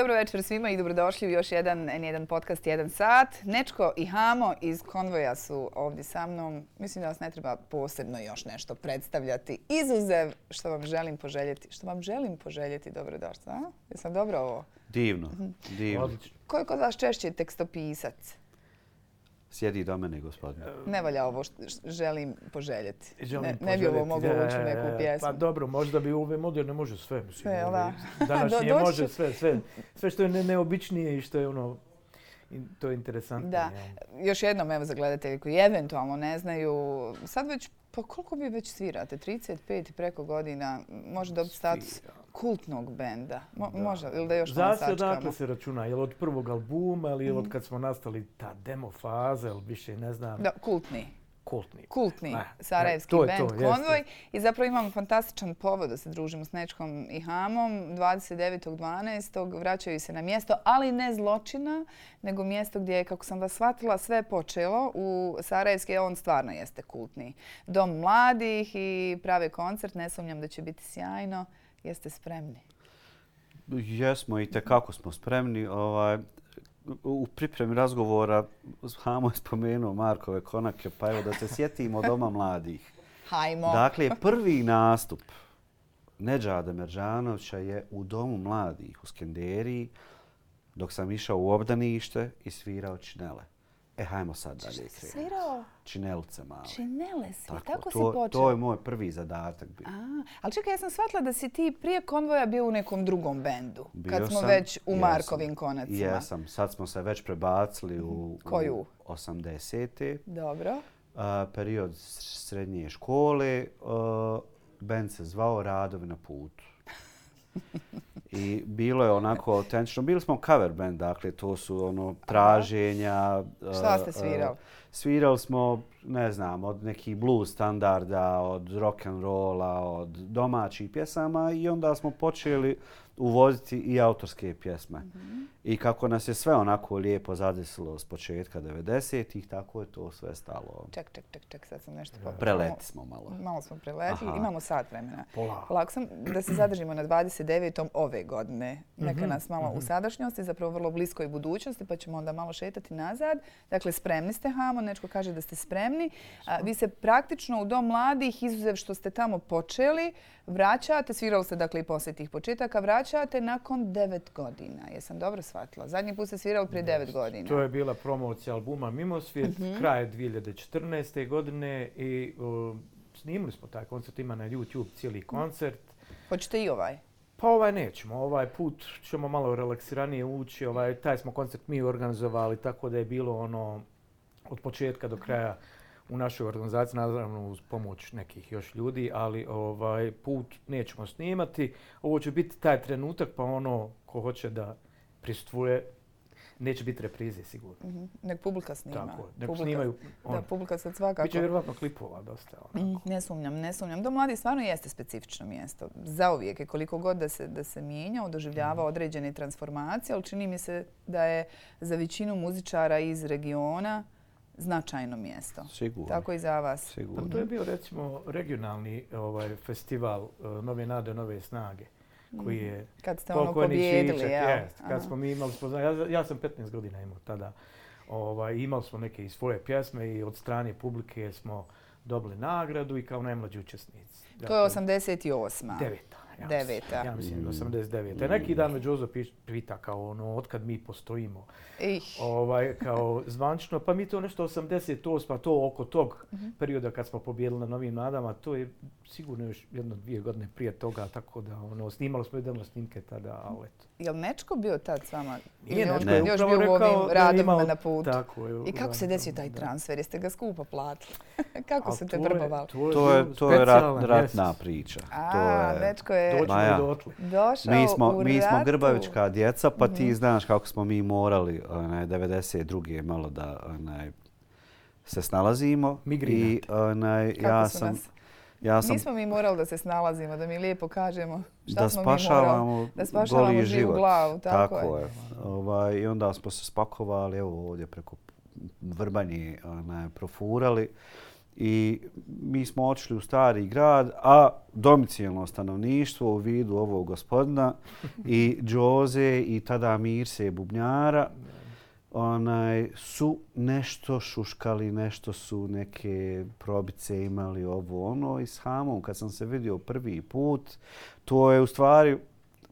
Dobro večer svima i dobrodošli u još jedan N1 podcast, jedan sat. Nečko i Hamo iz Konvoja su ovdje sa mnom. Mislim da vas ne treba posebno još nešto predstavljati. Izuzev što vam želim poželjeti. Što vam želim poželjeti dobrodošli. Jesam dobro ovo? Divno, Mhm. divno. Ko je kod vas češće tekstopisac? Sjedi do mene, gospodine. Ne valja ovo što želim poželjeti. Želim ne, ne bi ovo poželjeti, moglo ući u neku pjesmu. Pa dobro, možda bi u ove moderne može sve. Mislim, Sve, da? Današnje Do- doći može sve, sve. Sve što je ne, neobičnije i što je ono, to je interesantno. Da. Još jednom, evo za gledatelji koji eventualno ne znaju, sad već, pa koliko vi već svirate? 35 i preko godina, može dobiti status Svira. Kultnog benda. Mo, Da. Može, ili da još Zasi odakle sačekamo? se računa, je li od prvog albuma ili je li Mhm. od kad smo nastali ta demo faza ili više ne znam, Da, kultni. kultni. Kultni Ne, sarajevski to je band to, jeste. Konvoj. I zapravo imamo fantastičan povod da se družimo s Nečkom i Hamom. 29.12. vraćaju se na mjesto, ali ne zločina, nego mjesto gdje je, kako sam vas shvatila, sve počelo u Sarajevski. On stvarno jeste kultni. Dom mladih i prave koncert. Ne sumnjam da će biti sjajno. Jeste spremni? Jesmo i tekako smo spremni. Ovaj, u pripremi razgovora Hamo je spomenuo Markove konake, pa evo da se sjetimo Doma mladih. Hajmo. Dakle, prvi nastup Neđada Meržanovića je u Domu mladih u Skenderiji dok sam išao u obdanište i svirao činele. E, hajmo sad dalje Šta si krenuti. svirao? Činelce male. Činele si. Tako, si to, počeo. to je moj prvi zadatak bio. A, ali čekaj, ja sam shvatila da si ti prije konvoja bio u nekom drugom bendu. Bio kad smo sam, već u jesam, Markovim konacima. Jesam. Sad smo se već prebacili u, Koju? u 80. Dobro. Uh, period srednje škole. Uh, band se zvao Radovi na putu. I bilo je onako autentično. Bili smo cover band, dakle to su ono traženja. Šta ste uh, svirali? Svirali smo, ne znam, od nekih blues standarda, od rock and rolla, od domaćih pjesama i onda smo počeli uvoziti i autorske pjesme. Mhm. I kako nas je sve onako lijepo zadesilo s početka 90-ih, tako je to sve stalo. Ček, ček, ček, ček, sad sam nešto pa... Preleti smo malo. Malo smo preletili, Aha. imamo sat vremena. Polako. Polako sam da se zadržimo na 29. ove godine. Neka Mhm, nas malo u sadašnjosti, zapravo vrlo bliskoj budućnosti, pa ćemo onda malo šetati nazad. Dakle, spremni ste, Hamo, Nečko kaže da ste spremni. A, vi se praktično u Dom mladih, izuzev što ste tamo počeli, vraćate, svirali ste dakle i poslije tih početaka, vraćate nakon 9 godina. Jesam dobro shvatila? Zadnji put ste svirali prije 9 godina. To je bila promocija albuma Mimosvijet, Mhm. kraj 2014. godine i uh, snimili smo taj koncert, ima na YouTube cijeli koncert. Hoćete i ovaj? Pa ovaj nećemo, ovaj put ćemo malo relaksiranije ući, ovaj, taj smo koncert mi organizovali, tako da je bilo ono od početka do kraja u našoj organizaciji, naravno uz pomoć nekih još ljudi, ali ovaj put nećemo snimati. Ovo će biti taj trenutak, pa ono ko hoće da pristvuje, neće biti reprize sigurno. Mhm. Nek publika snima. Tako, nek Publika- snimaju. Da, On, publika sad svakako. Biće vjerovatno klipova dosta. Ono. Mm, Ne sumnjam, ne sumnjam. Dom mladih stvarno jeste specifično mjesto. Zauvijek je koliko god da se, da se mijenja, doživljava određene transformacije, ali čini mi se da je za većinu muzičara iz regiona značajno mjesto. Sigurno. Tako i za vas. Pa Sigurno. to je bio recimo regionalni ovaj festival uh, Nove nade, Nove snage koji je Kad ste ono pobjedili, jel? jest. Aha. Kad smo mi imali spoznanje, ja, ja sam 15 godina imao tada, ovaj, imali smo neke i svoje pjesme i od strane publike smo dobili nagradu i kao najmlađi učesnici. To je 88. Deveta. Ja Deveta. Ja mislim Mm. 89. Neki dan me piš- pita kao ono, otkad mi postojimo Ih, ovaj, kao zvančno, pa mi to nešto 88, pa to oko tog Mhm. perioda kad smo pobjedili na Novim nadama, to je sigurno još jedno dvije godine prije toga, tako da ono, snimali smo jedno snimke tada, ali eto. je li Nečko bio tad s vama? Nije Nečko je još bio u ovim da radovima na putu? Tako je. I kako se desio taj da. transfer? Jeste ga skupo platili? kako A su te to je-? To je, to je rat, ratna priča. A, to je, Nečko je Maja. i dotle. došao mi smo, u mi smo grbavička djeca, pa ti Mhm. znaš kako smo mi morali onaj, 92. malo da onaj, se snalazimo. Migrinate. I onaj, Kako ja su sam, nas- ja sam Nismo mi morali da se snalazimo, da mi lijepo kažemo šta da smo mi morali. spašavamo, Da spašavamo goli živu život. glavu, tako je. je. Ovaj, I onda smo se spakovali, evo ovdje preko Vrbanje onaj, profurali I mi smo otišli u stari grad, a domicijalno stanovništvo u vidu ovog gospodina i Džoze i tada Mirse Bubnjara onaj, su nešto šuškali, nešto su neke probice imali ovo ono. I s Hamom, kad sam se vidio prvi put, to je u stvari,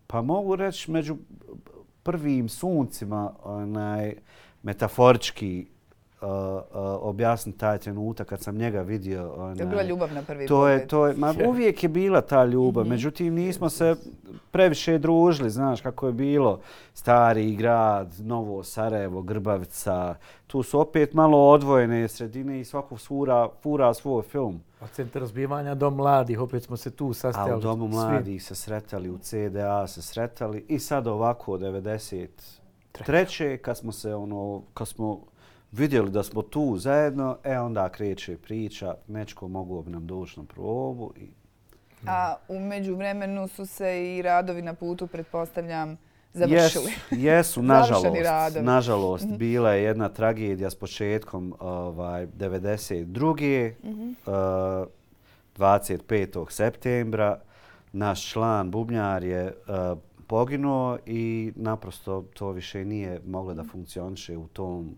pa mogu reći, među prvim suncima onaj, metaforički uh, uh, objasniti taj trenutak kad sam njega vidio. Onaj, To je bila ljubav na prvi to pogled. je, to je, ma uvijek je bila ta ljubav, međutim nismo se previše družili, znaš kako je bilo stari grad, Novo Sarajevo, Grbavica, tu su opet malo odvojene sredine i svako fura, fura svoj film. A centar zbivanja dom mladih, opet smo se tu A sastajali. u Domu mladih se sretali, u CDA se sretali i sad ovako 93. kad smo se ono, kad smo vidjeli da smo tu zajedno, e onda kreće priča, nečko mogu bi nam doći na probu i A u međuvremenu su se i radovi na putu, pretpostavljam, završili. Jesu, jesu nažalost. Nažalost, bila je jedna tragedija s početkom ovaj, 92. Uh, 25. septembra. Naš član Bubnjar je uh, poginuo i naprosto to više nije moglo da funkcioniše u tom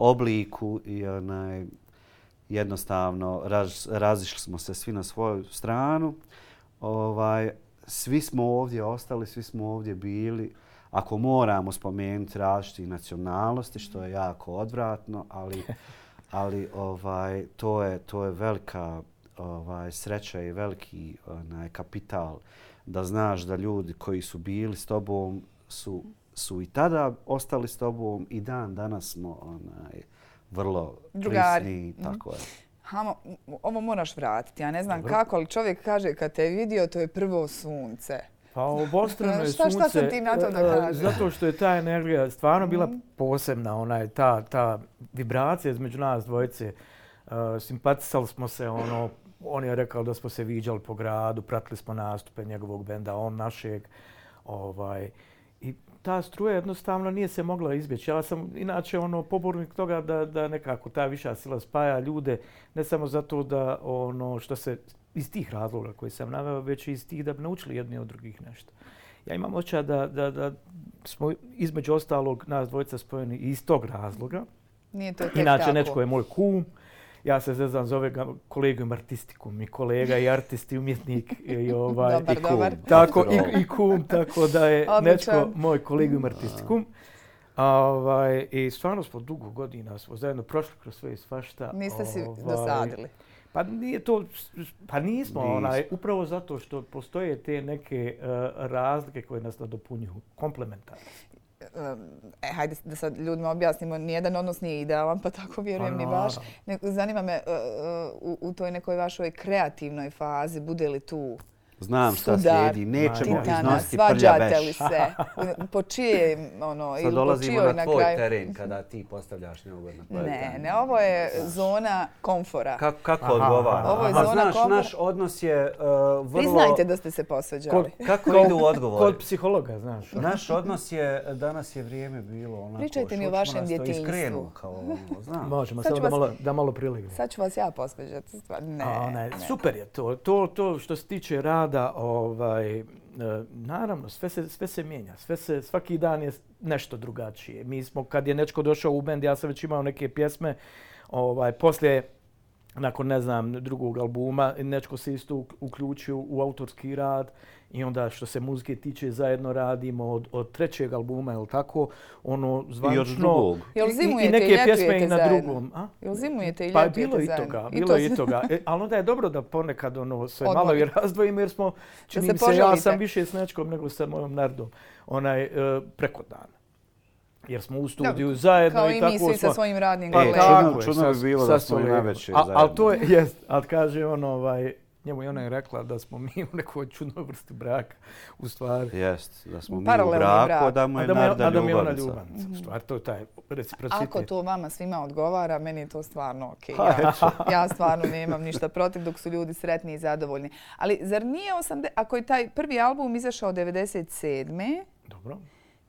obliku i onaj, jednostavno raz, razišli smo se svi na svoju stranu. Ovaj, svi smo ovdje ostali, svi smo ovdje bili. Ako moramo spomenuti različitih nacionalnosti, što je jako odvratno, ali, ali ovaj, to, je, to je velika ovaj, sreća i veliki onaj, kapital da znaš da ljudi koji su bili s tobom su, su i tada ostali s tobom i dan danas smo onaj, vrlo Drugari. prisni. Tako je. Hamo, ovo moraš vratiti. Ja ne znam Dobro. kako, ali čovjek kaže kad te je vidio, to je prvo sunce. Pa obostrano je Šta- šta sunce. sad ti na to da e, kažeš? Zato što je ta energija stvarno bila Mhm. posebna, onaj, ta, ta vibracija između nas dvojice. Uh, simpatisali smo se, ono, on je rekao da smo se viđali po gradu, pratili smo nastupe njegovog benda, on našeg. Ovaj, I ta struja jednostavno nije se mogla izbjeći. Ja sam inače ono pobornik toga da, da nekako ta viša sila spaja ljude, ne samo zato da ono što se iz tih razloga koje sam naveo, već iz tih da bi naučili jedni od drugih nešto. Ja imam očaj da, da, da smo između ostalog nas dvojica spojeni iz tog razloga. Nije to tek Inače, tako. Nečko je moj kum. Ja se zezam, zove ga kolegom artistikum i kolega i artist i umjetnik i ovaj... Dobar, i kum. dobar. Tako, i, i kum, tako da je Odličan. Nečko moj kolegium artistikum. A, ovaj, I stvarno smo dugo godina smo zajedno prošli kroz sve i svašta. Niste si Ovaj, dosadili. Pa nije to, pa nismo, Nismo. onaj, upravo zato što postoje te neke uh, razlike koje nas nadopunjuju, komplementarne. E, hajde da sad ljudima objasnimo, nijedan odnos nije idealan, pa tako vjerujem ni vaš. Ne, zanima me e, e, u, u toj nekoj vašoj kreativnoj fazi, bude li tu Znam šta Sudar, slijedi, nećemo titana, iznositi prlja svađate li veš. se? Po čije, ono, Sad ili po dolazimo čijoj na na tvoj teren kada ti postavljaš neugodno Ne, ne, ovo je zona komfora. Kako, kako Aha, odgovara? ovo je zona znaš, komfora. naš odnos je uh, vrlo... Priznajte da ste se posveđali. Kako Kod- idu odgovori? Kod psihologa, znaš. Naš odnos je, danas je vrijeme bilo onako... Pričajte mi o vašem djetinjstvu. Iskrenu, kao ono, znam. Možemo, samo da malo, da malo prilignu. Sad ću vas ja posveđati. stvar- Ne, ne. Super je to. To, to što se tiče rada, ovaj, e, naravno, sve se, sve se mijenja. Sve se, svaki dan je nešto drugačije. Mi smo, kad je Nečko došao u bend, ja sam već imao neke pjesme. Ovaj, poslije, nakon, ne znam, drugog albuma, Nečko se isto uk- uključio u autorski rad. I onda što se muzike tiče, zajedno radimo od, od trećeg albuma, je li tako? Ono, zvanično... drugog. Jel I- i- zimujete I neke i pjesme i na zajedno? drugom. A? Jel zimujete i Pa ljetujete bilo i zajedno? toga, I bilo to i toga. E, ali onda je dobro da ponekad ono sve Odmorite. malo i razdvojimo jer smo, čini se se, ja sam više s Nečkom nego sa mojom Nardom, onaj, e, preko dana. Jer smo u studiju zajedno Kao i i tako mi svi sa svojim radnim E, Pa kolegama. čudno- tako je, čudno bi sa- bilo sa da smo i navečer A- Ali to je, zajedno. jest, ali kaže on, ovaj, njemu je ona i rekla da smo mi u nekoj čudnoj vrsti braka, u stvari. Jest, da smo mi u braku, brak. a da mu je da, je, Narda a da mi je ona ljubavnica. ljubavnica. U stvari, to je taj reciprocitet. Ako to vama svima odgovara, meni je to stvarno okej. Pa, Ja, ja stvarno nemam ništa protiv dok su ljudi sretni i zadovoljni. Ali zar nije 80... Ako je taj prvi album izašao 97. Dobro.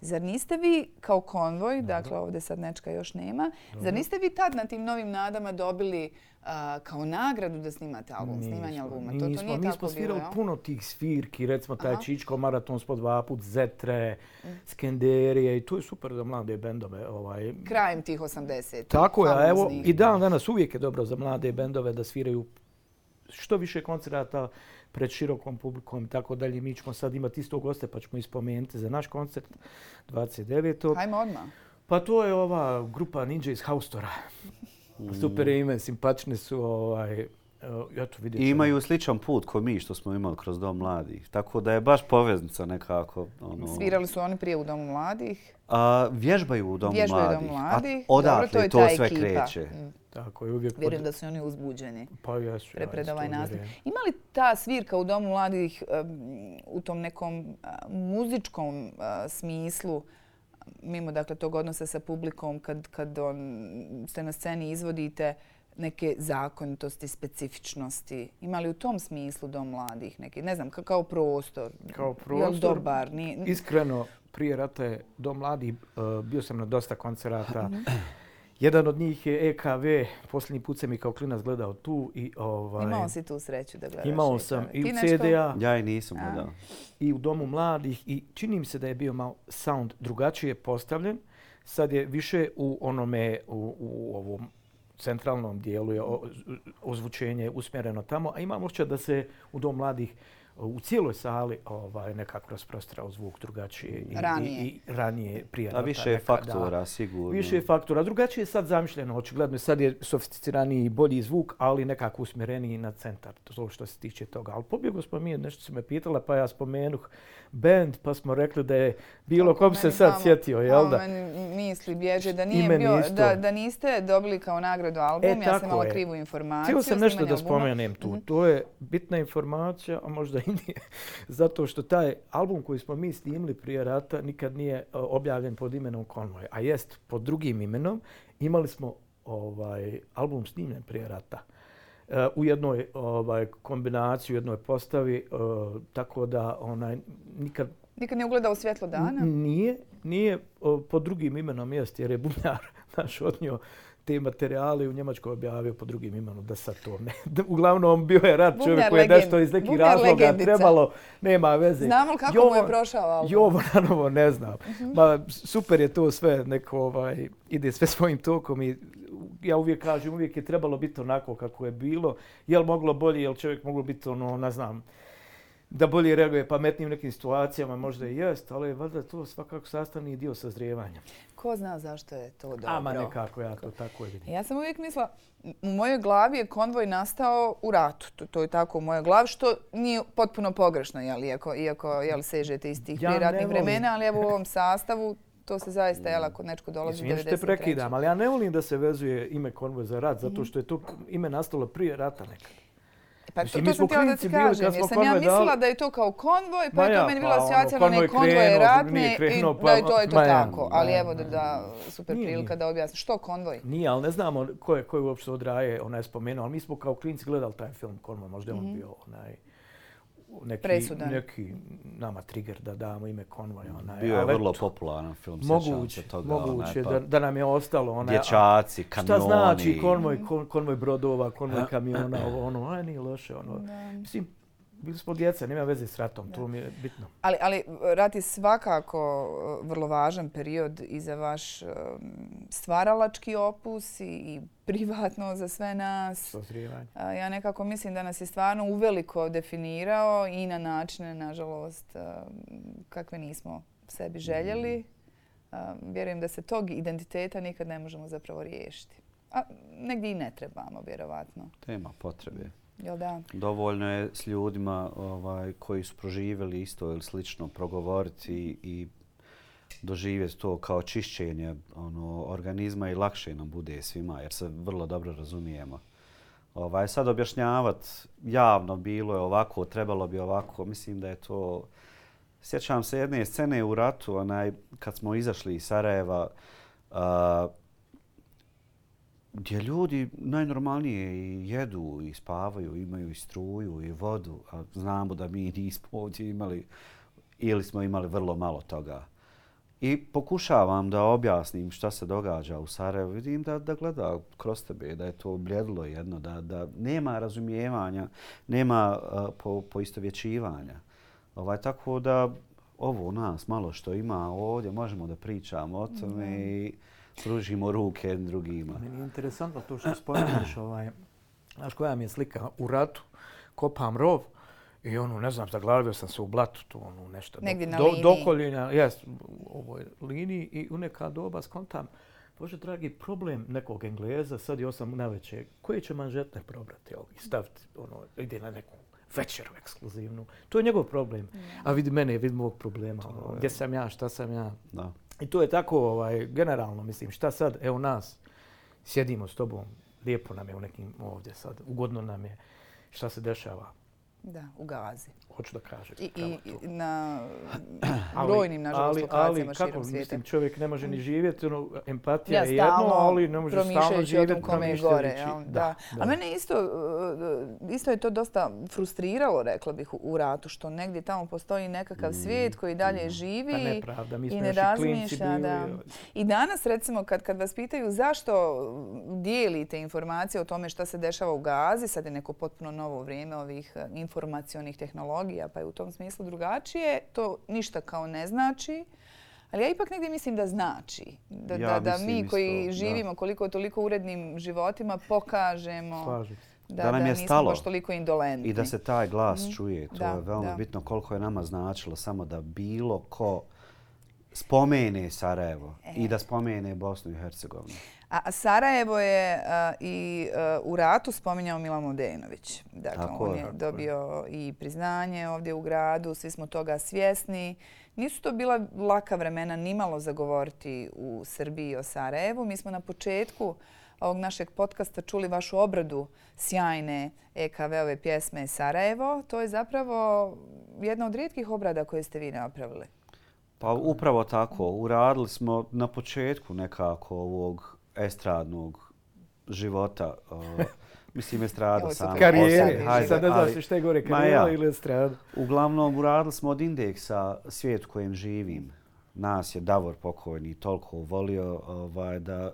Zar niste vi kao konvoj, dakle ovdje sad nečka još nema, zar niste vi tad na tim novim nadama dobili a, kao nagradu da snimate album, snimanje albuma? To, to nismo, nije mi smo svirali bilo, puno tih svirki, recimo taj Aha. Čičko maraton spod dva put, Zetre, Mm. Skenderije i to je super za mlade bendove. Ovaj. Krajem tih 80. Tako je, evo i dan danas uvijek je dobro za mlade bendove da sviraju što više koncerata pred širokom publikom i tako dalje. Mi ćemo sad imati isto goste pa ćemo ispomenuti za naš koncert 29. Hajmo odmah. Pa to je ova grupa Ninja iz Haustora. Super je ime, simpatični su. Ovaj, evo, eto, vidjet I imaju sličan put ko mi što smo imali kroz Dom mladih. Tako da je baš poveznica nekako. Ono, Svirali su oni prije u Domu mladih. A, vježbaju u Domu Vježbaju u mladih. Domu mladih. A odatle Dobro, to je to, sve ekipa. kreće. Mm. Tako je uvijek... Vjerujem da su oni uzbuđeni. Pa jesu, pre, pred isto ovaj nastup. Ima li ta svirka u Domu mladih em, u tom nekom a, muzičkom a, smislu, mimo dakle tog odnosa sa publikom, kad, kad on, ste na sceni izvodite neke zakonitosti, specifičnosti? Ima li u tom smislu Dom mladih neki, ne znam, ka- kao prostor? Kao prostor, dobar? Nije, Iskreno, prije rata je Dom mladi, uh, bio sam na dosta koncerata. Mhm. Jedan od njih je EKV, posljednji put sam i kao klinac gledao tu i ovaj, Imao si tu sreću da gledaš? imao EKV. sam i u? CDA Ja i nisam A. gledao. i u Domu mladih i čini mi se da je bio malo sound drugačije postavljen. Sad je više u onome, u, u ovom centralnom dijelu je ozvučenje usmjereno tamo, a imam osjećaj da se u Dom mladih u cijeloj sali ovaj, nekako rasprostrao zvuk drugačije i, Ranije. i, i ranije prije A više je faktora, sigurno. Više je faktora. Drugačije je sad zamišljeno, očigledno sad je sofisticiraniji i bolji zvuk, ali nekako usmjereniji na centar, to što se tiče toga. Ali pobjego smo mi, nešto se me pitala, pa ja spomenuh band, pa smo rekli da je bilo kom se sad tamo- sjetio, jel da? Meni misli bježe da nije meni bio, isto. da, da niste dobili kao nagradu album. E, ja sam imala je. krivu informaciju. Htio sam nešto da spomenem tu. Mhm. To je bitna informacija, a možda i nije. Zato što taj album koji smo mi snimili prije rata nikad nije e, objavljen pod imenom Convoy, a jest pod drugim imenom. Imali smo ovaj album snimljen prije rata. E, u jednoj ovaj kombinaciji, u jednoj postavi, e, tako da onaj nikad Nikad nije ugledao svjetlo dana? Nije, nije o, pod drugim imenom jest jer je bubnjar naš odnio te materijale u Njemačkoj objavio pod drugim imenom da sad to ne. Uglavnom bio je rad čovjek koji je nešto iz nekih razloga legendica. trebalo, nema veze. Znamo li kako mu je prošao album? Jovanovo ne znam. Ma, super je to sve, neko ovaj, ide sve svojim tokom i ja uvijek kažem, uvijek je trebalo biti onako kako je bilo. Jel moglo bolje, jel čovjek moglo biti ono, ne znam, da bolje reaguje pametnijim nekim situacijama, možda i jest, ali je valjda to svakako sastavni dio sazrijevanja. Ko zna zašto je to dobro? Ama nekako ja to tako vidim. Ja sam uvijek mislila, u mojoj glavi je konvoj nastao u ratu. To, to je tako u mojoj glavi, što nije potpuno pogrešno, jel, iako, iako jel, sežete iz tih Ja volim- vremena, ali evo u ovom sastavu to se zaista, jel, ako nečko dolazi Mislim, što te 93. prekidam, ali ja ne volim da se vezuje ime konvoj za rat, zato što je to ime nastalo prije rata nekad. Pa to, Mislim, to mi sam smo htjela da klinci ti bili kažem, kad jer smo sam ja konvoj mislila dali- da je to kao konvoj, pa Ma je to ja, meni pa bila ono, asocijacija na one konvoj konvoje ratne i krenuo, da je pa- to je to ja, tako. Ali ja, evo da, da super prilika da objasnim. Što konvoj? Nije, ali ne znamo ko je, ko je uopšte od Raje onaj spomenuo, ali mi smo kao klinci gledali taj film Konvoj, možda je on bio onaj neki, Presudan. neki nama trigger da damo ime Konvoj. Onaj, Bio je vrlo popularan film, sjećam Moguće, se toga. moguće onaj, pa da, da nam je ostalo. Onaj, Dječaci, kamioni. Šta znači konvoj, kon, konvoj brodova, konvoj kamiona, ovo ono, aj nije loše, ono. Mislim, bili smo djeca, nema veze s ratom, to mi je bitno. Ali, ali rat je svakako uh, vrlo važan period i za vaš um, stvaralački opus i, i privatno za sve nas. Sazrijevanje. A, Ja nekako mislim da nas je stvarno uveliko definirao i na načine, nažalost, um, kakve nismo sebi željeli. Um, Vjerujem da se tog identiteta nikad ne možemo zapravo riješiti. A negdje i ne trebamo, vjerovatno. Tema potrebe. Jel da? Dovoljno je s ljudima ovaj, koji su proživjeli isto ili slično progovoriti i doživjeti to kao čišćenje ono, organizma i lakše nam bude svima jer se vrlo dobro razumijemo. Ovaj, sad objašnjavat javno bilo je ovako, trebalo bi ovako, mislim da je to... Sjećam se jedne scene u ratu, onaj, kad smo izašli iz Sarajeva, uh, gdje ljudi najnormalnije i jedu i spavaju, imaju i struju i vodu, a znamo da mi nismo ovdje imali ili smo imali vrlo malo toga. I pokušavam da objasnim šta se događa u Sarajevu. Vidim da, da gleda kroz tebe, da je to bljedilo jedno, da, da nema razumijevanja, nema uh, po, poistovjećivanja. Ovaj, tako da ovo nas malo što ima ovdje, možemo da pričamo o tome mm. i pružimo ruke jednim drugima. Meni je interesantno to što spomenaš, ovaj, znaš koja mi je slika u ratu, kopam rov, I ono, ne znam, zaglavio sam se u blatu tu, ono, nešto. Negdje na do, liniji. Dokoljenja, jes, u ovoj liniji i u neka doba skontam, Bože dragi, problem nekog Engleza, sad je osam na veće, koje će manžetne probrati ovi, staviti, ono, ide na neku večeru ekskluzivnu. To je njegov problem. Mm. A vidi mene, vidi mog problema, ono, gdje sam ja, šta sam ja. Da. I to je tako, ovaj, generalno, mislim, šta sad, evo nas, sjedimo s tobom, lijepo nam je u nekim ovdje sad, ugodno nam je, šta se dešava. Da, u Gazi. Hoću da kažem. I, i na brojnim, nažalost, ali, lokacijama ali, kako, Mislim, čovjek ne može ni živjeti, ono, empatija ja, je jedno, ali ne može stalno živjeti. o tom kome je gore. Ja, da, da. da. A mene isto, uh, isto je to dosta frustriralo, rekla bih, u ratu, što negdje tamo postoji nekakav mm, svijet koji dalje mm. živi pa nepravda, mi i ne razmišlja. Da. I danas, recimo, kad, kad vas pitaju zašto dijelite informacije o tome šta se dešava u Gazi, sad je neko potpuno novo vrijeme ovih uh, informacijonih tehnologija, pa je u tom smislu drugačije. To ništa kao ne znači. Ali ja ipak negdje mislim da znači. Da, ja da, da mi koji isto, živimo da. koliko toliko urednim životima pokažemo da, da, nam je da stalo baš toliko indolentni. I da se taj glas mm. čuje. To da, je veoma da. bitno koliko je nama značilo samo da bilo ko spomene Sarajevo e. i da spomene Bosnu i Hercegovinu. A Sarajevo je uh, i uh, u ratu spominjao Milan Mladenović. Dakle, tako on je, je dobio je. i priznanje ovdje u gradu, svi smo toga svjesni. Nisu to bila laka vremena nimalo zagovoriti u Srbiji o Sarajevu. Mi smo na početku ovog našeg podcasta čuli vašu obradu sjajne EKV-ove pjesme Sarajevo. To je zapravo jedna od rijetkih obrada koje ste vi napravili. Pa upravo tako. Uradili smo na početku nekako ovog estradnog života. Uh, mislim, estrada sama. Karijere. Hajde, Sad ne znaš što je gore, karijera ja, ili estrada. Uglavnom, uradili smo od indeksa svijet kojem živim. Nas je Davor pokojni toliko volio ovaj, da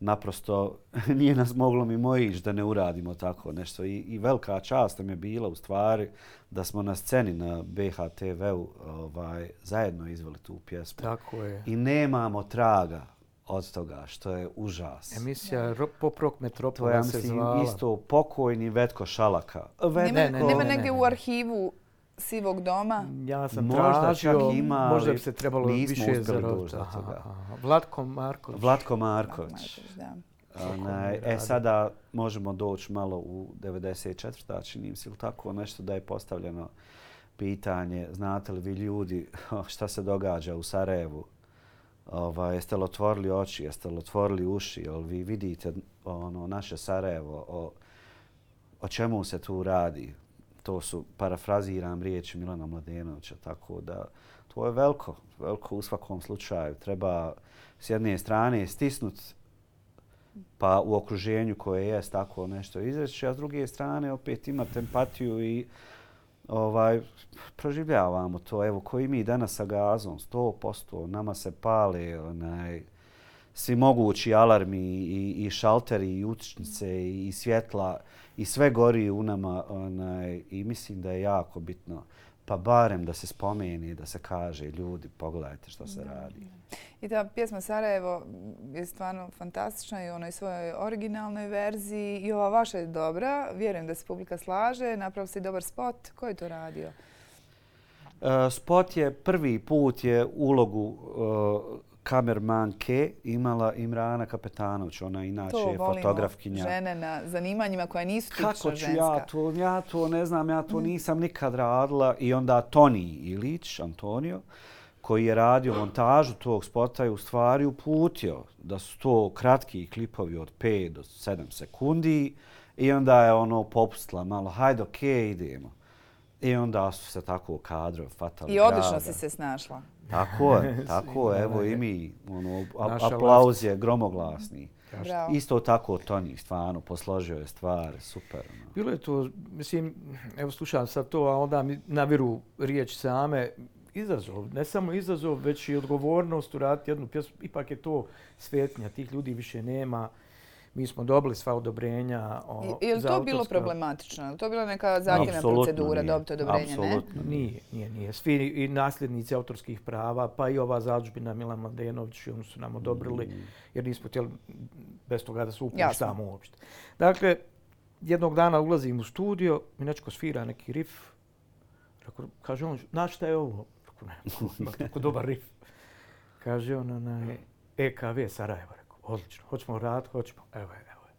naprosto nije nas moglo mi mojić da ne uradimo tako nešto. I, I velika čast nam je bila u stvari da smo na sceni na BHTV-u ovaj, zajedno izveli tu pjesmu. Tako je. I nemamo traga od toga, što je užas. Emisija Pop Rock Metropola se zvala. To je, isto pokojni Vetko Šalaka. Vet... Nema, ne, ne, nema negdje u arhivu Sivog doma? Ja sam možda tražio, čak ima, možda bi se trebalo više zarobiti. Vlatko Marković. Vlatko Marković. da. Onaj, e, sada možemo doći malo u 94. čini se ili tako nešto da je postavljeno pitanje, znate li vi ljudi šta se događa u Sarajevu ovaj, jeste li otvorili oči, jeste li otvorili uši, jel vi vidite ono naše Sarajevo, o, o čemu se tu radi. To su, parafraziram riječi Milana Mladenovića, tako da to je veliko, veliko u svakom slučaju. Treba s jedne strane stisnut pa u okruženju koje je tako nešto izreći, a s druge strane opet imati empatiju i ovaj, proživljavamo to. Evo, koji mi danas sa gazom, 100%, nama se pale onaj, svi mogući alarmi i, i šalteri i utičnice i svjetla i sve gori u nama onaj, i mislim da je jako bitno pa barem da se spomeni, da se kaže ljudi, pogledajte što se radi. I ta pjesma Sarajevo je stvarno fantastična i u onoj svojoj originalnoj verziji i ova vaša je dobra. Vjerujem da se publika slaže. Napravo se i dobar spot. Ko je to radio? Uh, spot je prvi put je ulogu uh, kamermanke imala Imrana Kapetanović, ona inače to fotografkinja. To žene na zanimanjima koja nisu tipično ženska. Kako ću ja to, ja to ne znam, ja to mm. nisam nikad radila. I onda Toni Ilić, Antonio, koji je radio montažu tog spota i u stvari uputio da su to kratki klipovi od 5 do 7 sekundi i onda je ono popustila malo, hajde okej, okay, idemo. I onda su se tako kadro fatali I odlično si se snašla. Tako je, tako je. Evo i mi, ono, aplauz je gromoglasni. Bravo. Isto tako Toni stvarno posložio je stvari, super. Ono. Bilo je to, mislim, evo slušam sad to, a onda mi naviru riječ same izazov. Ne samo izazov, već i odgovornost uraditi jednu pjesmu. Ipak je to svetnja, tih ljudi više nema. Mi smo dobili sva odobrenja o, I, je li za to bilo autorska- problematično? Je li to bila neka zahtjevna Apsolutno procedura nije. dobiti odobrenje? Ne? Apsolutno Nije, nije, nije. Svi i nasljednici autorskih prava, pa i ova zadužbina Milan Mladenović, oni su nam odobrili, jer nismo htjeli bez toga da se upuštamo uopšte. Dakle, jednog dana ulazim u studio, mi nečko svira neki rif. Rekao, kaže on, znaš šta je ovo? Rekao, ne, tako dobar rif. Kaže on, onaj, EKV Sarajevo. Odlično, hoćemo raditi, hoćemo, evo je, evo je.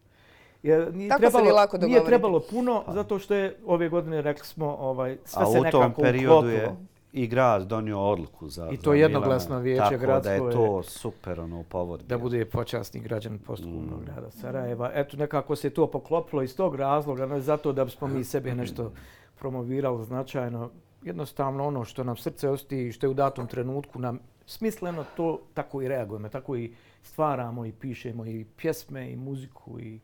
Jer nije Tako se vi trebalo, lako nije dogovorite. trebalo puno, zato što je ove godine, rekli smo, ovaj, sve A se u nekako tom periodu je uklopilo. i grad donio odluku za I za to jednoglasno Milana. vijeće Tako da gradsko je je- to super ono povod. da bude počasni građan postupnog Mm. grada Sarajeva. Eto, nekako se to poklopilo iz tog razloga, ne zato da bismo mi sebe nešto promovirali značajno. Jednostavno ono što nam srce osti i što je u datom trenutku nam smisleno, to tako i reagujemo, tako i stvaramo i pišemo i pjesme i muziku i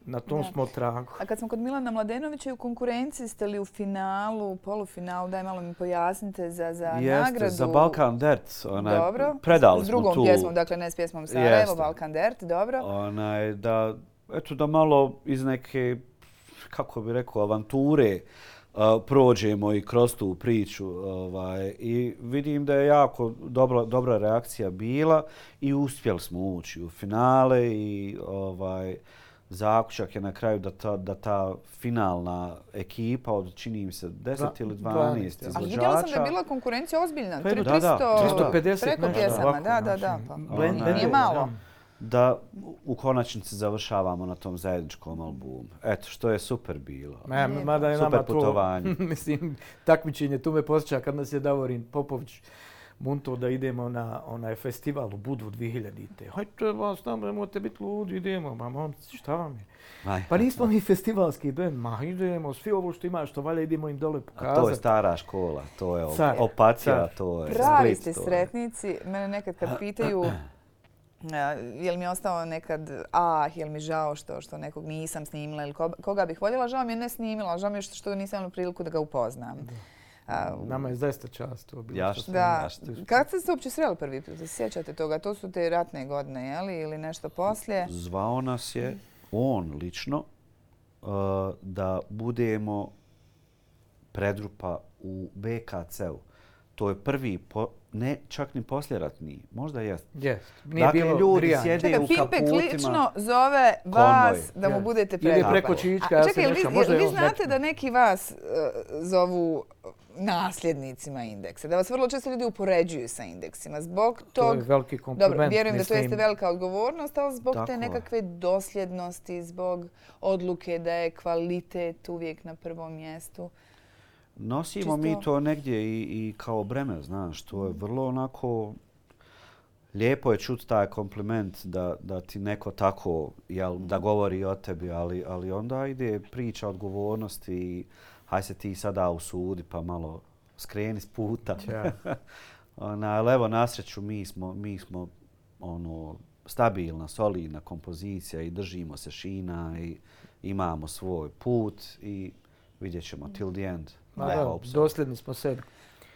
na tom Da. smo tragu. A kad smo kod Milana Mladenovića i u konkurenciji, ste li u finalu, polufinalu, daj malo mi pojasnite za, za Jeste, nagradu. za Balkan Dirt. Onaj, dobro. Predali S smo drugom tu, pjesmom, dakle ne s pjesmom Sarajevo, Jeste. Balkan Dirt, dobro. onaj, da, eto, da malo iz neke, kako bi rekao, avanture uh, prođemo i kroz tu priču. Ovaj, I vidim da je jako dobra, dobra reakcija bila i uspjeli smo ući u finale i ovaj, zaključak je na kraju da ta, da ta finalna ekipa od, čini mi se, 10 Dva- ili 12, 12 ja. izvođača. Ali vidjela sam da je bila konkurencija ozbiljna. Pa jedno- 300, Da, da, 350 preko pjesama, da, da, da. Pa. blend- Nije malo. da u konačnici završavamo na tom zajedničkom albumu. Eto, što je super bilo. Ma, Lijepo. mada je Super nama to, putovanje. mislim, takmičenje, tu me posjeća kad nas je Davorin Popović munto da idemo na onaj festival u Budvu 2000-te. Hajde vas tamo, nemojte biti ludi, idemo. Ma momci, šta vam je? Aj, Pa nismo mi festivalski band, ma idemo, svi ovo što ima, što valja, idemo im dole a to je pokazati. stara škola, to je Car. Car. to je Pravi ste to sretnici. Mene nekad kad pitaju a, je li mi ostao nekad ah, je li mi žao što, što nekog nisam snimila ili ko- koga bih voljela, žao mi je ne snimila, žao mi je što, što nisam imala priliku da ga upoznam. A, Nama je zaista čast to bilo. Ja što Da, što- kad ste se uopće sreli prvi put? Se sjećate toga? To su te ratne godine, je li? Ili nešto poslije? Zvao nas je on lično uh, da budemo predrupa u BKC-u. To je prvi, po, ne čak ni posljeratni, možda jest. Jest. Nije Dakle, bilo ljudi grijanja. sjede- Čekaj, u kaputima. lično zove vas Konvoj. da mu Je. budete Ili je predrupa. preko Čička, A ja čekaj, se vi, nešam. Možda je vi znate da neki vas uh, zovu nasljednicima indeksa? Da vas vrlo često ljudi upoređuju sa indeksima. Zbog To tog... je veliki kompliment. Dobro, vjerujem da to jeste velika odgovornost, ali zbog Tako te nekakve dosljednosti, zbog odluke da je kvalitet uvijek na prvom mjestu. Nosimo Čisto- mi to negdje i, i kao breme, znaš, to je vrlo onako... Lijepo je čuti taj kompliment da, da ti neko tako, jel, da govori o tebi, ali, ali onda ide priča odgovornosti i haj se ti sada usudi pa malo skreni s puta. Ja. Ona, ali evo, na sreću mi smo, mi smo ono, stabilna, solidna kompozicija i držimo se šina i imamo svoj put i vidjet ćemo till the end. Ma da, hope so. dosljedni smo sebi.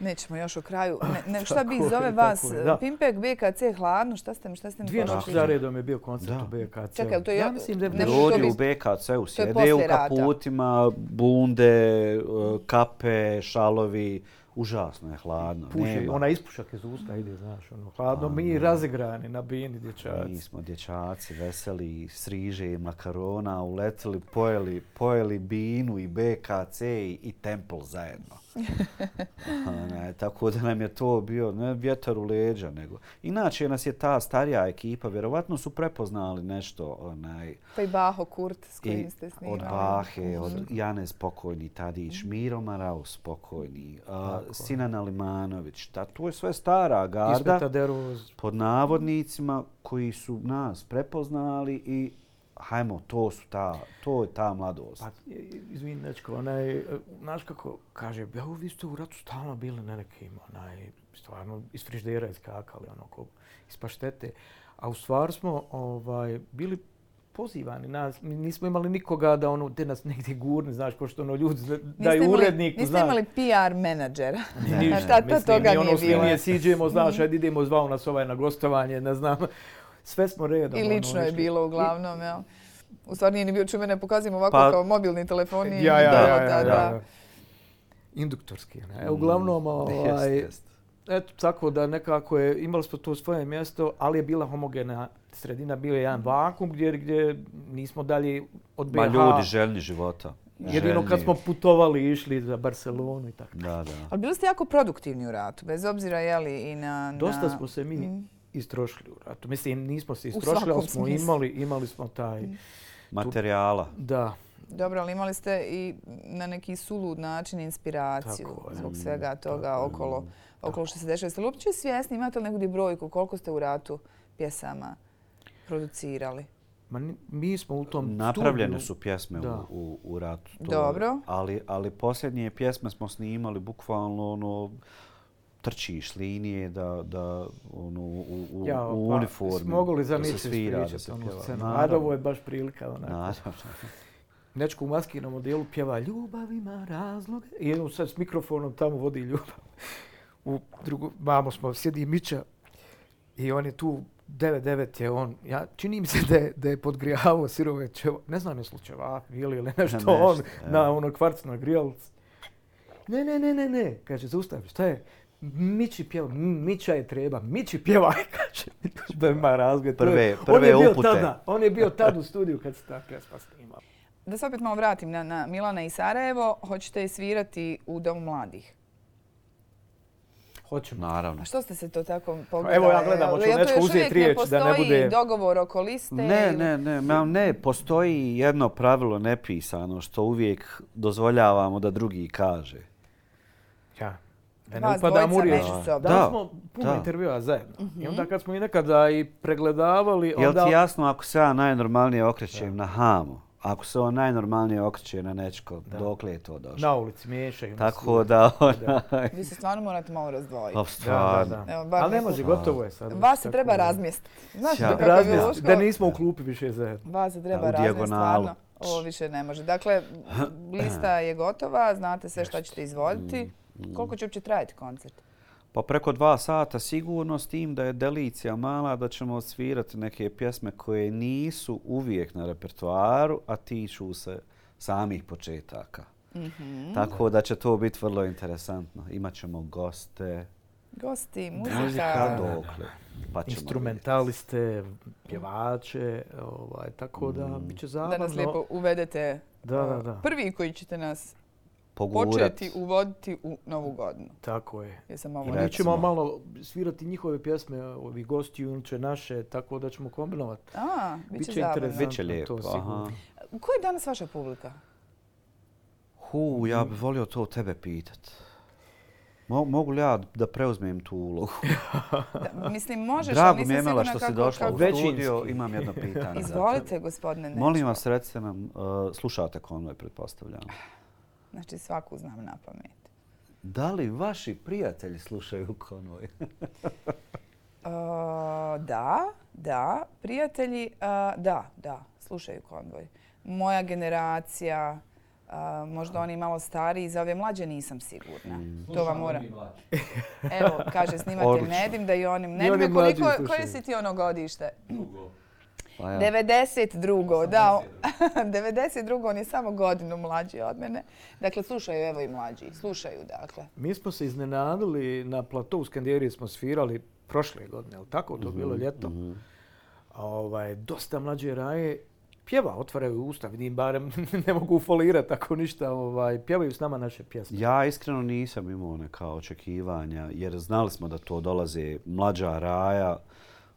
Nećemo još o kraju. Ne, ne, šta bi je, zove vas? je, da. Pimpek, BKC, hladno, šta ste mi, šta ste mi Dvije noći za redom je bio koncert Da. u BKC. Čekaj, to je- ja mislim da je bilo- Ljudi u biti- BKC-u sjede u rata. kaputima, bunde, e, kape, šalovi. Užasno je hladno. puši, Nema. ona ispušak iz usta ide, znaš, ono, hladno, mi razigrani na bini Mi dječaci. smo dječaci, veseli, s riže i makarona, uletili, pojeli, pojeli binu i BKC i, i Temple zajedno. ne, tako da nam je to bio ne vjetar u leđa, nego... Inače nas je ta starija ekipa, vjerovatno su prepoznali nešto, onaj, Pa i Baho Kurt s i kojim ste snimali. od Bahe, od Jane Spokojni, Tadić, Miro Marao Spokojni, a, Tako. Sinan Alimanović, ta, to je sve stara garda pod navodnicima koji su nas prepoznali i hajmo, to su ta, to je ta mladost. Pa, izvini, Nečko, onaj, znaš kako kaže, ja vi ste u ratu stalno bili na nekim, onaj, stvarno, iz friždera iskakali, ono, ko iz paštete. A u stvari smo ovaj, bili pozivani nas. Mi nismo imali nikoga da ono, te nas negdje gurne, znaš, ko što ono ljudi Niste daju imali- uredniku, Niste znaš. imali PR menadžera. Ne, Ništa, ne. Tad to mislim, toga i ono nije što bilo. nije siđemo, znaš, ajde idemo, zvao nas ovaj na gostovanje, ne znam. Sve smo redom. I ono, lično je išli. bilo uglavnom, jel? U stvari nije ni bio čume ne pokazujem ovako Pa- kao mobilni telefoni. Ja, ja, Da, ja, ja, da, ja, da. ja. Induktorski, ne. Uglavnom, ovaj, Jest, jest. eto, tako da nekako je, imali smo to svoje mjesto, ali je bila homogena sredina, bio je jedan vakum gdje, gdje nismo dalje od BH. Ma ljudi željni života. Jedino kad smo putovali i išli za Barcelonu i tako. Da, da. Ali bili ste jako produktivni u ratu, bez obzira jeli i na... Dosta na... smo se mi Mm. Istrošili u ratu. Mislim, nismo se istrošili, ali smo smislu. imali, imali smo taj, Materijala. da, Dobro, ali imali ste i na neki sulud način inspiraciju Tako zbog Mm, svega toga tako okolo, okolo što se dešava. Jeste li uopće svjesni, imate li neku brojku koliko ste u ratu pjesama producirali? ma mi smo u tom Napravljene studiju- su pjesme Da. u, u, u ratu. to- Dobro. Ali, ali posljednje pjesme smo snimali bukvalno ono, trčiš linije da, da ono, u, u, Ja, u pa, uniformi. Mogu li da za se svira, da ispričati se onu pjeva. scenu? Naravno. Ajde, ovo je baš prilika. Onako. Naravno. Nečko u maskinom modelu pjeva Ljubav ima razloge. I on sad s mikrofonom tamo vodi ljubav. U drugu, mamo smo, sjedi Mića i on je tu 9-9 je on, ja, čini mi se da je, da je podgrijavao sirove čeva, ne znam je slučajeva ili ili nešto, Nešto, on ja. na ono kvarc na. Ne, ne, ne, ne, ne, kaže, zaustavi, šta je? Mići pjeva, Mića je treba, Mići pjeva, kaže, da ima razgled. Je- Prve- on prve je bio upute. Tada, on je bio tad u studiju kad se ta pjesma snimala. Da se opet malo vratim na, na Milana i Sarajevo, hoćete svirati u Domu mladih. Hoćemo. Naravno. A što ste se to tako pogledali? Evo ja gledam, hoću Jel to Nečko još uzeti riječ da ne postoji bude- dogovor oko liste? Ne, ili- ne, ne, ma ne, postoji jedno pravilo nepisano što uvijek dozvoljavamo da drugi kaže. Ja. Da ne Vas upadam u dvojica riječ. međusobno. Da, Da, smo puno da. intervjua zajedno. I onda kad smo i nekada i pregledavali, Jel onda... ti jasno ako se ja najnormalnije okrećem na Hamu, ako se on najnormalnije okreće na Nečko, Da. dokle je to došlo? Na ulici miješaju. Tako da, Da. onaj, Vi se stvarno morate malo razdvojiti. pa Da, da, stvarno. da. Evo, bar Ali ne može, gotovo je sad. Vas se treba da- razmjestiti. Znaš Ja. ti kakav je Luško? da nismo u klupi više zajedno. Vas se treba Da, razmjestiti, stvarno. Ovo više ne može. Dakle, lista je gotova, znate sve šta ćete izvoditi. Koliko će uopće trajati koncert? Pa preko dva sata sigurno s tim da je delicija mala da ćemo svirati neke pjesme koje nisu uvijek na repertoaru, a tiču se samih početaka. Mhm. Tako da će to biti vrlo interesantno. Imaćemo goste, Gosti, muzika muzika. dokle. Pa Instrumentaliste, pjevače, ovaj, tako da Mm. bit će Da zabavno. nas lijepo uvedete. Da, da, da. Prvi koji ćete nas pogurat. početi uvoditi u novu godinu. Tako je. Jesam ovo I Recimo. mi ćemo malo svirati njihove pjesme, ovi gosti inače naše, tako da ćemo kombinovati. A, bit će Biće zabavno. interesantno. Biće lijepo, to aha. sigurno. Ko je danas vaša publika? Hu, ja bih volio to tebe pitat. Mo- mogu li ja da preuzmem tu ulogu? Da, mislim, možeš, ali Drago nisam je, Emela, sigurna što si kako- došla kako- u studio. Imam jedno pitanje. za Izvolite, gospodine Nečko. Molim vas, recite nam, uh, slušate konvoj, pretpostavljam. Znači, svaku znam na pamet. Da li vaši prijatelji slušaju konvoj? Uh, da, da. Prijatelji, uh, da, da, slušaju konvoj. Moja generacija, uh, možda oni malo stariji, za ove mlađe nisam sigurna. To vam mora. Evo, kaže snimatelj. Nedim da i onim. Mlađi koliko, koje si ti ono godište? Pa ja. 92. Da, 92. on je samo godinu mlađi od mene. Dakle, slušaju evo i mlađi. Slušaju, dakle. Mi smo se iznenadili, na platou u Skandijeriji smo svirali prošle godine, ali tako to Mhm, bilo ljeto. A Ovaj, dosta mlađe raje pjeva, otvaraju usta, vidim barem ne mogu folirati ako ništa, ovaj, pjevaju s nama naše pjesme. Ja iskreno nisam imao neka očekivanja, jer znali smo da to dolaze mlađa raja,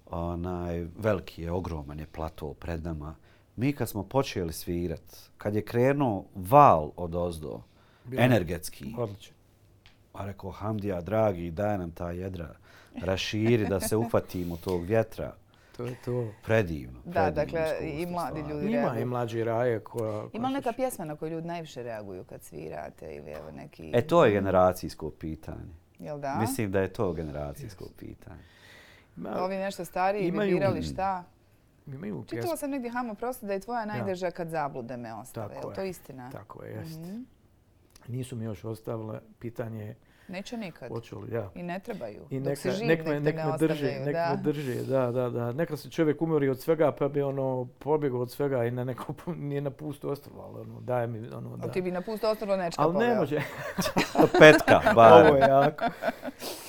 onaj, veliki je, ogroman je plato pred nama. Mi kad smo počeli svirat, kad je krenuo val od ozdo, Bilo energetski, Odlično. a rekao Hamdija, dragi, daj nam ta jedra, raširi da se uhvatimo tog vjetra. To je to. Predivno. Da, predivno dakle, iskustvo, i mladi stvarno. ljudi Ima reaguju. i mlađe raje koja... Ima koja neka sluša. pjesma na koju ljudi najviše reaguju kad svirate ili evo neki... E, to je generacijsko pitanje. Jel da? Mislim da je to generacijsko pitanje. Ma, Ovi nešto stariji bi Imaju- birali šta? imaju pjesme. Čitala sam negdje, Hamo, prosto da je tvoja najdeža kad zablude me ostave. Tako je to je. istina? Tako je, jest. Mhm. Nisu mi još ostavile. Pitanje je Neće nikad. hoću li, ja. I ne trebaju. I Dok si neka, živ, nek me, nek me ne drži, nek da. me drži, da, da, da. Neka se čovjek umori od svega pa bi ono pobjegao od svega i na neko, nije na pustu ostrvo, ali ono, daje mi, ono, da. Ali ti bi na pusto ostrvo nečka Ali ne može, petka, ovo bar. je jako.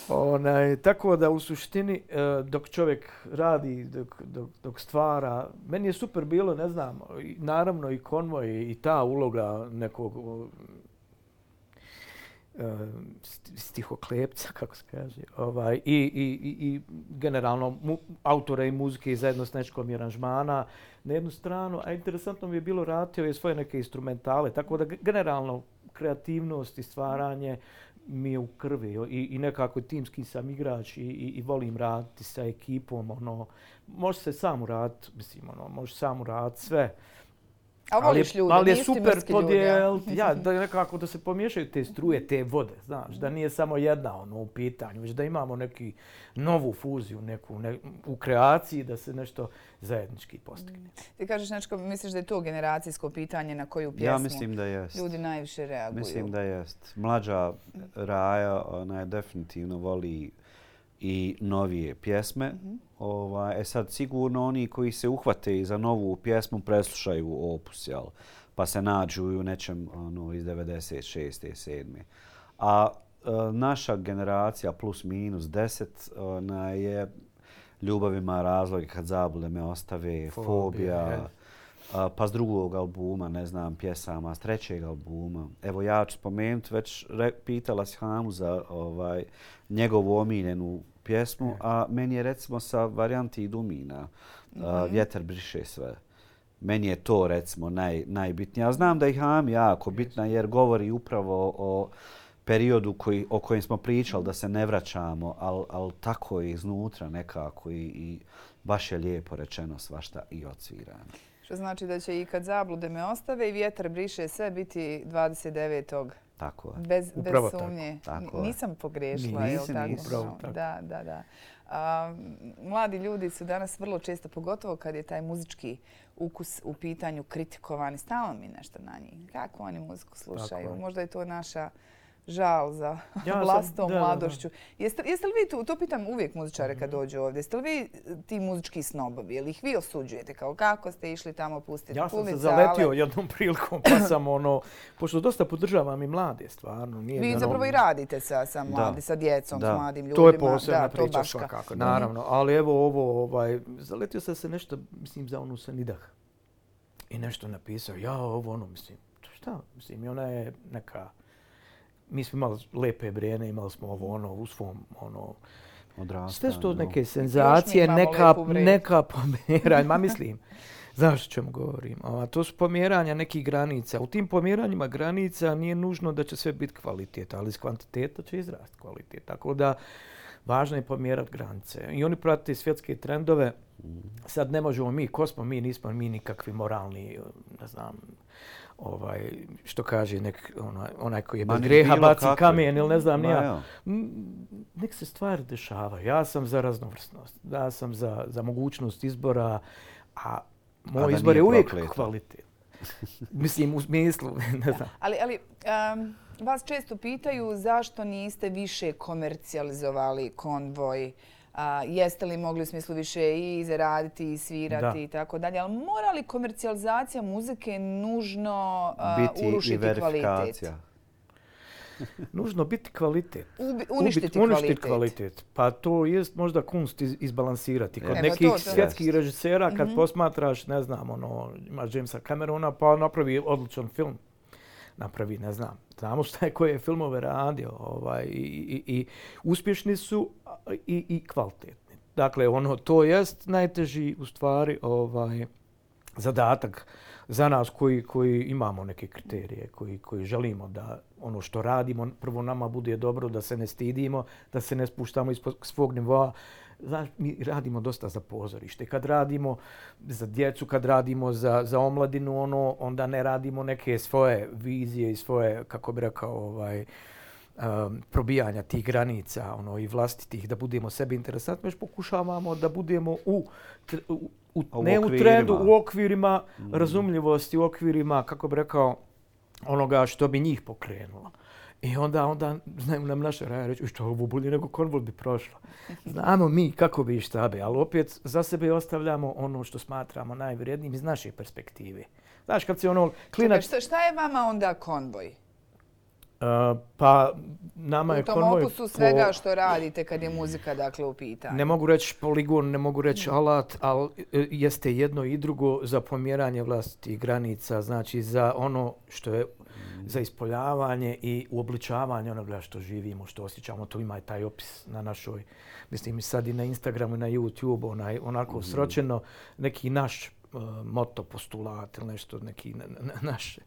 Onaj, tako da u suštini e, dok čovjek radi, dok, dok, dok stvara, meni je super bilo, ne znam, i naravno i konvoj i ta uloga nekog Eh, stihoklepca, kako se kaže, ovaj, i, i, i, i generalno mu, autora i muzike i zajedno s nečkom i aranžmana na jednu stranu, a interesantno mi je bilo ratio je svoje neke instrumentale, tako da generalno kreativnost i stvaranje mi je u krvi i, i nekako timski sam igrač i, i, i volim raditi sa ekipom, ono, može se sam uraditi, mislim, ono, može sam uraditi sve. A voliš ljude, ali je nisi super mrski ljudi, ja. da nekako da se pomiješaju te struje, te vode, znaš, da nije samo jedna ono u pitanju, već da imamo neki novu fuziju, neku ne, u kreaciji da se nešto zajednički postigne. Ti kažeš Nečko, misliš da je to generacijsko pitanje na koju pjesmu Ja mislim da jest. ljudi najviše reaguju? Mislim da jest. Mlađa Raja, ona je definitivno voli i novije pjesme. Ovaj, e sad, sigurno oni koji se uhvate i za novu pjesmu preslušaju opus, jel? Pa se nađu i u nečem ono, iz 96. 7. A e, naša generacija plus minus 10 ona je ljubav ima razloge kad zablude me ostave, Fobija, fobija, a, pa s drugog albuma, ne znam, pjesama, s trećeg albuma. Evo ja ću spomenuti, već re, pitala si Hamu za ovaj, njegovu omiljenu pjesmu, a meni je recimo sa varijanti Dumina a, Vjetar briše sve. Meni je to recimo naj, najbitnije. Ja znam da je Ham jako bitna jer govori upravo o periodu koji, o kojem smo pričali, da se ne vraćamo, ali al tako je iznutra nekako i, i baš je lijepo rečeno svašta i odsvirano. Što znači da će i kad zablude me ostave i vjetar briše sve biti 29. Tako je. Bez, bez Upravo tako. sumnje. Tako je. Nisam pogrešila, Nisi, jel tako? Upravo tako. Da, da, da. A, mladi ljudi su danas vrlo često, pogotovo kad je taj muzički ukus u pitanju kritikovani, stalno mi nešto na njih. Kako oni muziku slušaju? je. Možda je to naša žal za Ja sam- vlastom da, da, da. mladošću. Jeste, jeste li vi tu, to pitam uvijek muzičare kad dođu ovdje, jeste li vi ti muzički snobovi? Jel ih vi osuđujete? Kao kako ste išli tamo pustiti Ja sam se kulice, zaletio ale- jednom prilikom pa sam ono, pošto dosta podržavam i mlade stvarno. Nije Vi da, zapravo ono, i radite sa, sa, mladi, sa djecom, Da. s mladim ljudima. To je posebna da, priča to baš ka- svakako, naravno. Ali evo ovo, ovaj, zaletio sam se nešto, mislim, za onu Sanidah. I nešto napisao, ja ovo ono, mislim, šta? Mislim, i ona je neka, mi smo imali lepe brene, imali smo ovo ono u svom, ono, Odrastanje. sve su to neke senzacije, neka, neka pomjeranja, ma mislim, znaš o čemu govorim, a, to su pomjeranja nekih granica. U tim pomjeranjima granica nije nužno da će sve biti kvalitet, ali iz kvantiteta će izrasti kvalitet. Tako da, važno je pomjerati granice. I oni prate svjetske trendove. Sad ne možemo mi, ko smo mi, nismo mi nikakvi moralni, ne znam, ovaj, što kaže nek, onaj, onaj koji je bez greha baci kakve. kamen ili ne znam ni ja. nek se stvari dešavaju. Ja sam za raznovrsnost. Ja sam za, za mogućnost izbora, a moj izbor je uvijek prokleto. kvalitet. Mislim, u smislu, ne znam. Ali, ali um, vas često pitaju zašto niste više komercijalizovali konvoj, a, jeste li mogli u smislu više i zaraditi i svirati i tako dalje. Ali mora li komercijalizacija muzike nužno a, Biti i urušiti kvalitet? verifikacija. Nužno biti kvalitet. Ubi, uništiti Ubiti- uništiti kvalitet. kvalitet. Pa to jest možda kunst iz, izbalansirati. Kod Evo, nekih to, to. svjetskih režisera kad posmatraš, ne znam, ono, imaš Jamesa Camerona pa napravi odličan film. Napravi, ne znam, znamo šta je koje filmove radio ovaj, i, i, i uspješni su i, i kvalitetni. Dakle, ono, to jest najteži u stvari ovaj, zadatak za nas koji, koji imamo neke kriterije, koji, koji želimo da ono što radimo prvo nama bude dobro, da se ne stidimo, da se ne spuštamo ispod svog nivoa. Znaš, mi radimo dosta za pozorište. Kad radimo za djecu, kad radimo za, za omladinu, ono, onda ne radimo neke svoje vizije i svoje, kako bi rekao, ovaj, um, probijanja tih granica ono i vlastitih da budemo sebi interesantni, već pokušavamo da budemo u, u, u U ne u okvirima. trendu, u okvirima razumljivosti, u okvirima, kako bi rekao, onoga što bi njih pokrenulo. I onda, onda znaju nam naše raje reći, što ovo bolje nego konvol bi prošlo. Znamo mi kako bi i šta bi, ali opet za sebe ostavljamo ono što smatramo najvrijednijim iz naše perspektive. Znaš, kad si ono Čekaj, klinac, šta, šta je vama onda konvoj? uh, pa nama je U tom konvoj opusu svega što radite kad je muzika dakle u pitanju. Ne mogu reći poligon, ne mogu reći alat, ali e, jeste jedno i drugo za pomjeranje vlastitih granica, znači za ono što je za ispoljavanje i uobličavanje onoga što živimo, što osjećamo. Tu ima i taj opis na našoj, mislim i sad i na Instagramu i na YouTube, onaj, onako sročeno, neki naš uh, moto, postulat ili nešto, neki na, na, naš,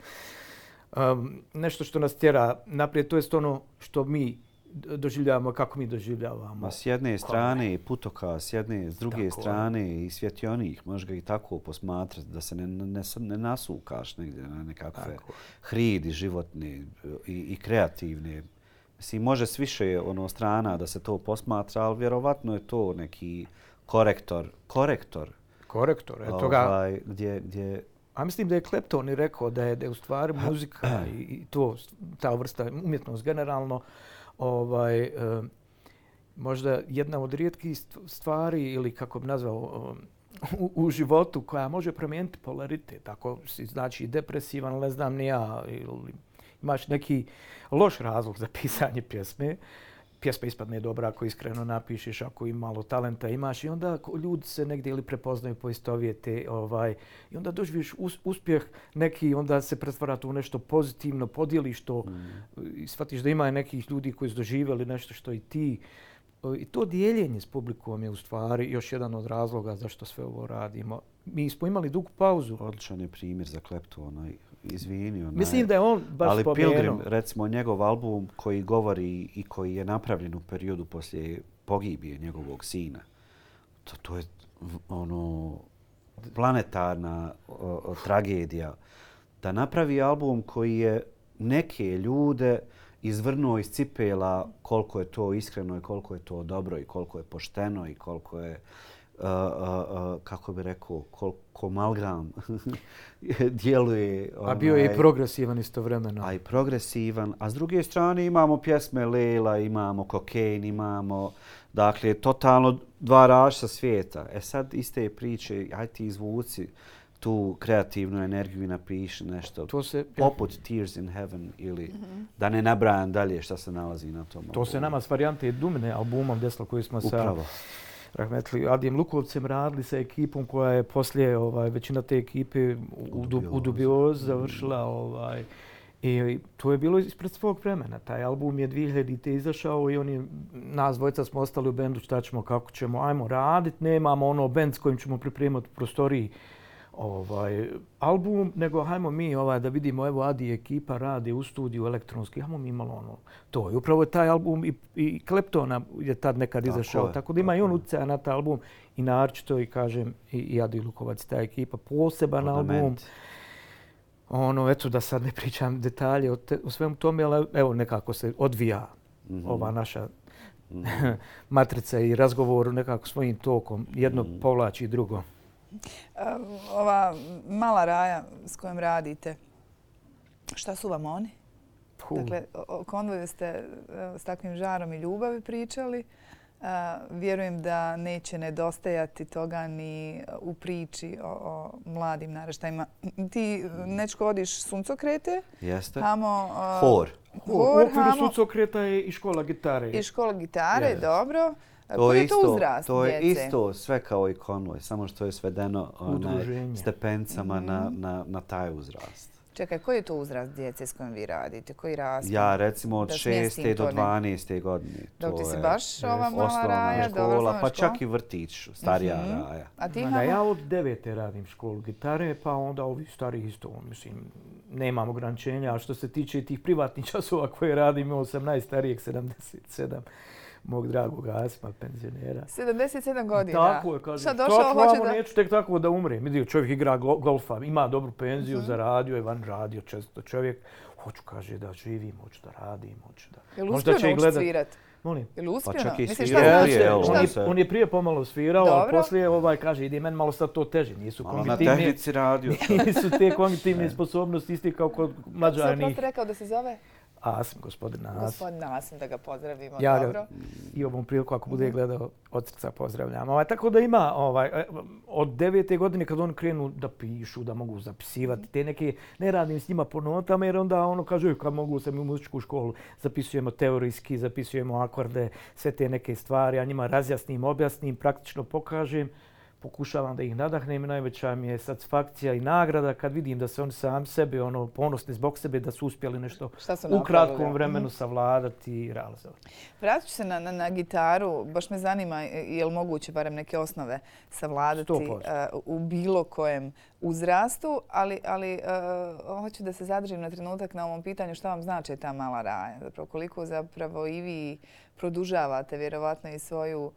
um, nešto što nas tjera naprijed, to je ono što mi doživljavamo, kako mi doživljavamo. Ma s jedne strane i putoka, s jedne, s druge Tako strane i svjetionik, može ga i tako posmatrati, da se ne, ne, ne nasukaš negdje na nekakve Tako. hridi životne i, i kreativne. Mislim, može s više ono strana da se to posmatra, ali vjerovatno je to neki korektor, korektor Korektor, eto ga. ovaj, gdje, gdje A mislim da je Klepton i rekao da je, da je u stvari muzika i, i to, ta vrsta umjetnost generalno, ovaj, e, možda jedna od rijetkih stvari ili kako bi nazvao eh, u, u životu koja može promijeniti polaritet. Ako si znači depresivan, ne znam ni ja, ili imaš neki loš razlog za pisanje pjesme, pjesma ispadne dobra ako iskreno napišeš, ako i malo talenta imaš i onda ljudi se negdje ili prepoznaju po istovijete ovaj, i onda doživiš us, uspjeh neki, onda se pretvara to u nešto pozitivno, podijeliš to i shvatiš da ima nekih ljudi koji su doživjeli nešto što i ti. I to dijeljenje s publikom je u stvari još jedan od razloga zašto sve ovo radimo. Mi smo imali dugu pauzu. odličan je primjer za Kleptona. Izvini, onaj, Mislim da je on baš Ali spomenuo. Pilgrim, recimo njegov album koji govori i koji je napravljen u periodu poslije pogibije njegovog sina, to, to je ono planetarna o, o, tragedija. Da napravi album koji je neke ljude izvrnuo iz cipela koliko je to iskreno i koliko je to dobro i koliko je pošteno i koliko je uh, uh, uh, kako bi rekao, koliko malgram djeluje. A bio je i onaj, progresivan istovremeno. a i progresivan. A s druge strane imamo pjesme Lela, imamo Kokain, imamo dakle totalno dva različita svijeta. E sad iste priče, aj ti izvuci tu kreativnu energiju i napiši nešto. To se, Poput Tears in Heaven ili da ne nabrajam dalje šta se nalazi na tom. to se albumu. nama s varijante Dumne albumom desilo koji smo sa Upravo. Rahmetli Adijem Lukovcem radili sa ekipom koja je poslije ovaj većina te ekipe u, u. Dubioz završila ovaj I to je bilo ispred svog vremena. Taj album je 2000-te izašao i on je, nas dvojica smo ostali u bendu, šta ćemo, kako ćemo, ajmo radit, nemamo ono bend s kojim ćemo pripremati prostoriji ovaj album, nego hajmo mi ovaj da vidimo evo Adi i ekipa radi u studiju elektronski, hajmo mi malo ono to. I upravo je taj album i, i Kleptona je tad nekad Tako izašao, je, tako da ima i tako on je. utjecaja na taj album i naročito i kažem i, i Adi Lukovac ta ekipa poseban album. Ornament. Ono eto da sad ne pričam detalje o, te, o svemu tome, ali evo nekako se odvija Mhm. ova naša matrica i razgovor nekako svojim tokom. Jedno Mhm. povlači drugo. Ova mala raja s kojom radite, šta su vam oni? Puh. Dakle, o konvoju ste e, s takvim žarom i ljubavi pričali. Uh, vjerujem da neće nedostajati toga ni u priči o, o mladim naraštajima. Ti nečko vodiš suncokrete, Jeste? tamo... uh, Hor. U Hor, okviru hamo sudcokreta je i škola gitare. i škola gitare, Jest. dobro. To Koji je je to isto, uzrast to je djece? isto sve kao i konvoj, samo što je svedeno onaj, Udruženje. stepencama na, Mhm. na, na taj uzrast. Čekaj, koji je to uzrast djece s kojim vi radite? Koji raspon? Ja recimo od Da 6. smjestim do to ne- 12. godine. Dok ti si je baš ova mala raja, škola, pa škola. čak i vrtić, starija Mhm. raja. A ti Ma ja od devete radim školu gitare, pa onda ovi starih isto, mislim, nemam ograničenja. A što se tiče tih privatnih časova koje radim, imao sam najstarijeg 77 mog dragog Asma, penzionera. 77 godina. Tako je, kaže, Šta došao, hoće da... neću tek tako da umre. Vidio, čovjek igra gol- golfa, ima dobru penziju, Mhm. zaradio je, van radio često čovjek. Hoću, kaže, da živim, hoću da radim, hoću da... Jel Možda uspio će gledat. svirat? Molim. Jel uspio? Pa čak i Misliš, svirao je znači? on, je, on je prije pomalo svirao, a Dobro. poslije ovaj, kaže, ide meni malo sad to teže, nisu Malo na kognitivne, tehnici radio. nisu te kognitivne sposobnosti isti kao kod mađarnih. oprosti rekao da se zove? Asim, gospodin Asim. Gospodin Nasim, da ga pozdravimo. Ja Dobro. ga i ovom priliku ako bude gledao od srca pozdravljam. Ovaj, tako da ima ovaj, e, od devete godine kad oni krenu da pišu, da mogu zapisivati te neke, ne radim s njima po notama jer onda ono kaže kad mogu sam u muzičku školu, zapisujemo teorijski, zapisujemo akorde, sve te neke stvari, a njima razjasnim, objasnim, praktično pokažem pokušavam da ih nadahnem i najveća mi je satisfakcija i nagrada kad vidim da se oni sami sebe ono ponosni zbog sebe da su uspjeli nešto su u kratkom vremenu Mhm. savladati i realizovati. Vratit ću se na, na, na gitaru. Baš me zanima je li moguće barem neke osnove savladati 100%. uh, u bilo kojem uzrastu, ali, ali uh, hoću da se zadržim na trenutak na ovom pitanju šta vam znači ta mala raja. Zapravo koliko zapravo i vi produžavate vjerovatno i svoju uh,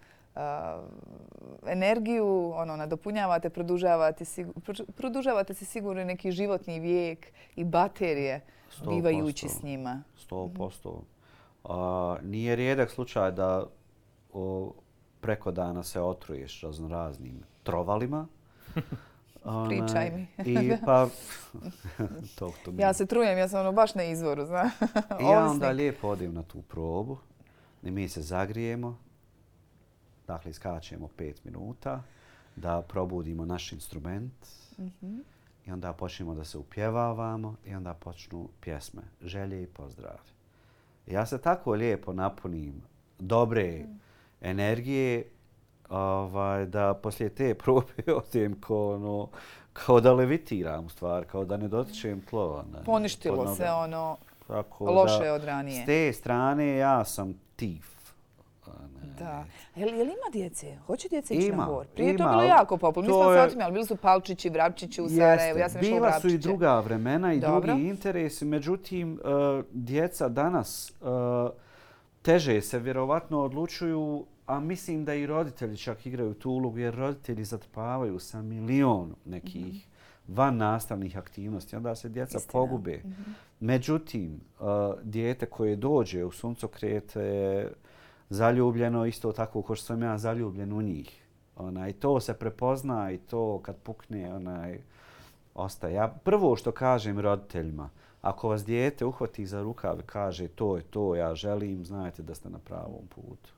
energiju, ono, nadopunjavate, produžavate, sigu, produ- produžavate se sigurno neki životni vijek i baterije Sto bivajući posto. s njima. 100%. A, nije rijedak slučaj da o, preko dana se otruješ razno raznim trovalima. Onaj, Pričaj mi. I pa... to, to mi- Ja se trujem, ja sam ono baš na izvoru, zna. I ja onda lijepo odem na tu probu i mi se zagrijemo. Dakle, iskačemo pet minuta da probudimo naš instrument. Mhm. I onda počnemo da se upjevavamo i onda počnu pjesme, želje i pozdrave. Ja se tako lijepo napunim dobre energije ovaj, da poslije te probe odem kao, ono, kao da levitiram u stvari, kao da ne dotičem tlo. Ne, Poništilo se ono Tako loše da, od ranije. S te strane ja sam tif. Da. Je li, je li ima djece? Hoće djece ići na Ima, hor? Prije je to ima, bilo jako popularno. Mi smo se je- otimali. Bili su Palčići, Vrapčići u Sarajevu. Ja sam u Bila su i druga vremena i Dobro. drugi interesi, međutim, uh, djeca danas uh, teže se vjerovatno odlučuju, a mislim da i roditelji čak igraju tu ulogu, jer roditelji zatrpavaju sa milion nekih van nastavnih aktivnosti, onda se djeca Istina. pogube. Međutim, uh, dijete koje dođe u suncokret je zaljubljeno isto tako kao što sam ja zaljubljen u njih. Onaj, to se prepozna i to kad pukne onaj, ostaje. Ja prvo što kažem roditeljima, ako vas dijete uhvati za rukav i kaže to je to, ja želim, znajte da ste na pravom putu.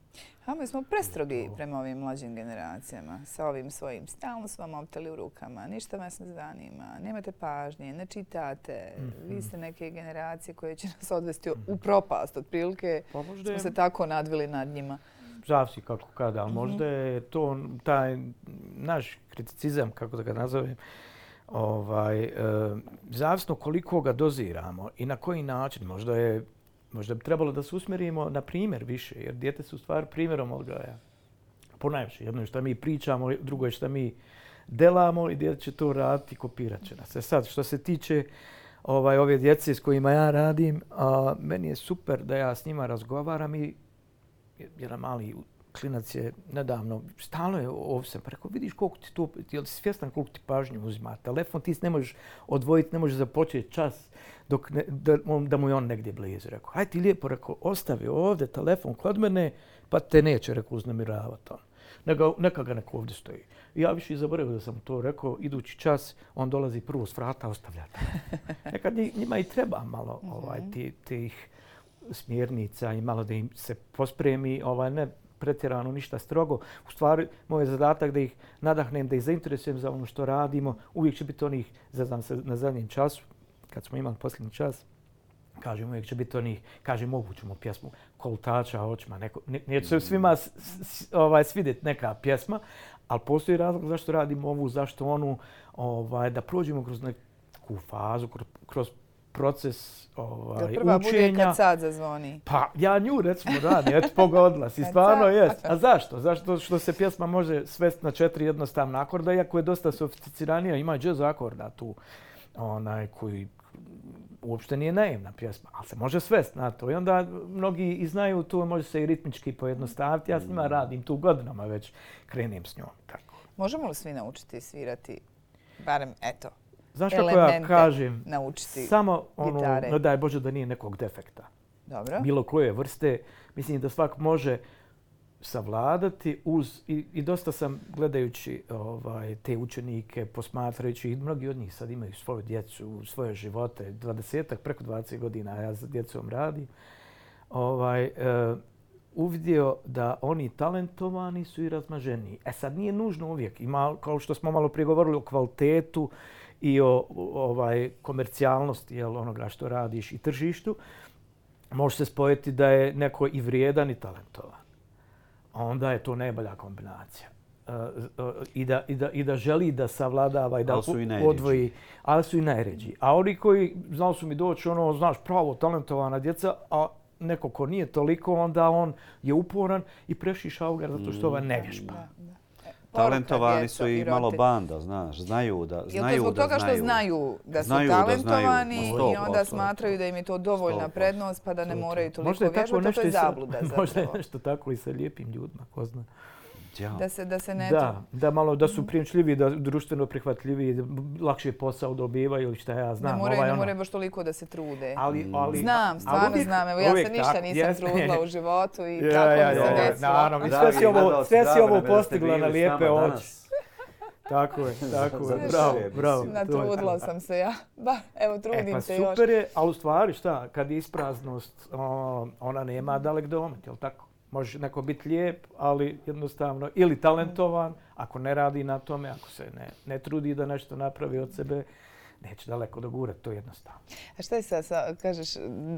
A mi smo prestrogi prema ovim mlađim generacijama sa ovim svojim. Stalno su vam optali u rukama, ništa vas ne zanima, nemate pažnje, ne čitate. Vi ste neke generacije koje će nas odvesti u propast. Otprilike Pa možda smo se tako nadvili nad njima. zavisi kako kada, ali Mhm. možda je to taj naš kriticizam, kako da ga nazovem, ovaj, e, zavisno koliko ga doziramo i na koji način, možda je možda bi trebalo da se usmjerimo na primjer više, jer djete su u stvari primjerom odgaja. Ponajviše, jedno je što mi pričamo, drugo je što mi delamo i djete će to raditi i kopirat će nas. E sad, što se tiče ovaj, ove djece s kojima ja radim, a, meni je super da ja s njima razgovaram i jedan mali klinac je nedavno, stalno je ovsen, pa rekao, vidiš koliko ti to, je li svjestan koliko ti pažnju uzima telefon, ti ne možeš odvojiti, ne možeš započeti čas dok ne, da, on, da mu je on negdje blizu. Rekao, hajde ti lijepo, rekao, ostavi ovdje telefon kod mene, pa te neće, rekao, uznemiravati on. Neka, neka ga neko ovdje stoji. I ja više i zaboravio da sam to rekao, idući čas, on dolazi prvo s vrata, ostavlja telefon. Nekad nji- njima i treba malo ovaj, ti, tih smjernica i malo da im se pospremi, ovaj, ne pretjerano ništa strogo. U stvari, moj je zadatak da ih nadahnem, da ih zainteresujem za ono što radimo. Uvijek će biti onih, zaznam se na zadnjem času, kad smo imali posljednji čas, kažem, uvijek će biti onih, kažem, mogu ćemo pjesmu koltača očima, neko, ne, neće se svima s, s, ovaj, svidjeti neka pjesma, ali postoji razlog zašto radimo ovu, zašto onu, ovaj, da prođemo kroz neku fazu, kroz, kroz proces ovaj, Da prva bude učenja. kad sad zazvoni. Pa ja nju recimo radim, eto pogodila si, stvarno jest. A zašto? Zašto što se pjesma može svesti na četiri jednostavna akorda, iako je dosta sofisticiranija, ima jazz akorda tu, onaj koji uopšte nije naivna pjesma, ali se može svest na to. I onda mnogi i znaju to, može se i ritmički pojednostaviti. Ja s njima radim tu godinama već, krenem s njom. Tako. Možemo li svi naučiti svirati, barem, eto, Znaš kako ja kažem? naučiti Samo ono, gitare? no daj Bože da nije nekog defekta. Dobro. bilo koje vrste. Mislim da svak može savladati uz i, i dosta sam gledajući ovaj te učenike posmatrajući i mnogi od njih sad imaju svoju djecu, svoje živote, 20 preko 20 godina ja sa djecom radim. Ovaj e, uvidio da oni talentovani su i razmaženiji. E sad nije nužno uvijek. Ima, kao što smo malo prije govorili o kvalitetu i o, ovaj komercijalnosti jel, onoga što radiš i tržištu, može se spojiti da je neko i vrijedan i talentovan. Onda je to najbolja kombinacija. E, e, I da, i, da, I da želi da savladava i da Ali su i odvoji, ali su i najređi. A oni koji, znali su mi doći, ono, znaš, pravo talentovana djeca, a neko ko nije toliko, onda on je uporan i prešišao ga zato što ova Mm. ne vježba. Da, da. Talentovani su i malo banda, znaš. Znaju da Je znaju to zbog da toga što znaju. da su Znaju da znaju, talentovani na i 100%. onda smatraju da im je to dovoljna 100%. prednost pa da ne moraju toliko je vježbati, to je zabluda Možda je zapravo. nešto tako i sa lijepim ljudima, ko zna. Ja. Da se, da se ne Da, da malo da su prijemčljivi, da društveno prihvatljivi, da lakše posao dobivaju ili šta ja znam. ne moraju, ovaj, ne ono. moraju baš toliko da se trude. Ali, ali, Znam, ali stvarno uvijek- znam. Evo, ja se ništa tako, nisam jest. trudila u životu i Ja, tako ja, mi se ja, ja, desilo. naravno. I sve si ovo, sve si ovo postigla na lijepe oči. Tako je, tako je. Bravo, bravo. Natrudila to. sam se ja. Ba, evo, trudim E, pa se još. super je, ali u stvari šta, kad je ispraznost, ona nema dalek domet, jel tako? Može neko biti lijep, ali jednostavno, ili talentovan, ako ne radi na tome, ako se ne, ne trudi da nešto napravi od sebe, neće daleko dogurati, to je jednostavno. A šta je sad, sa, kažeš,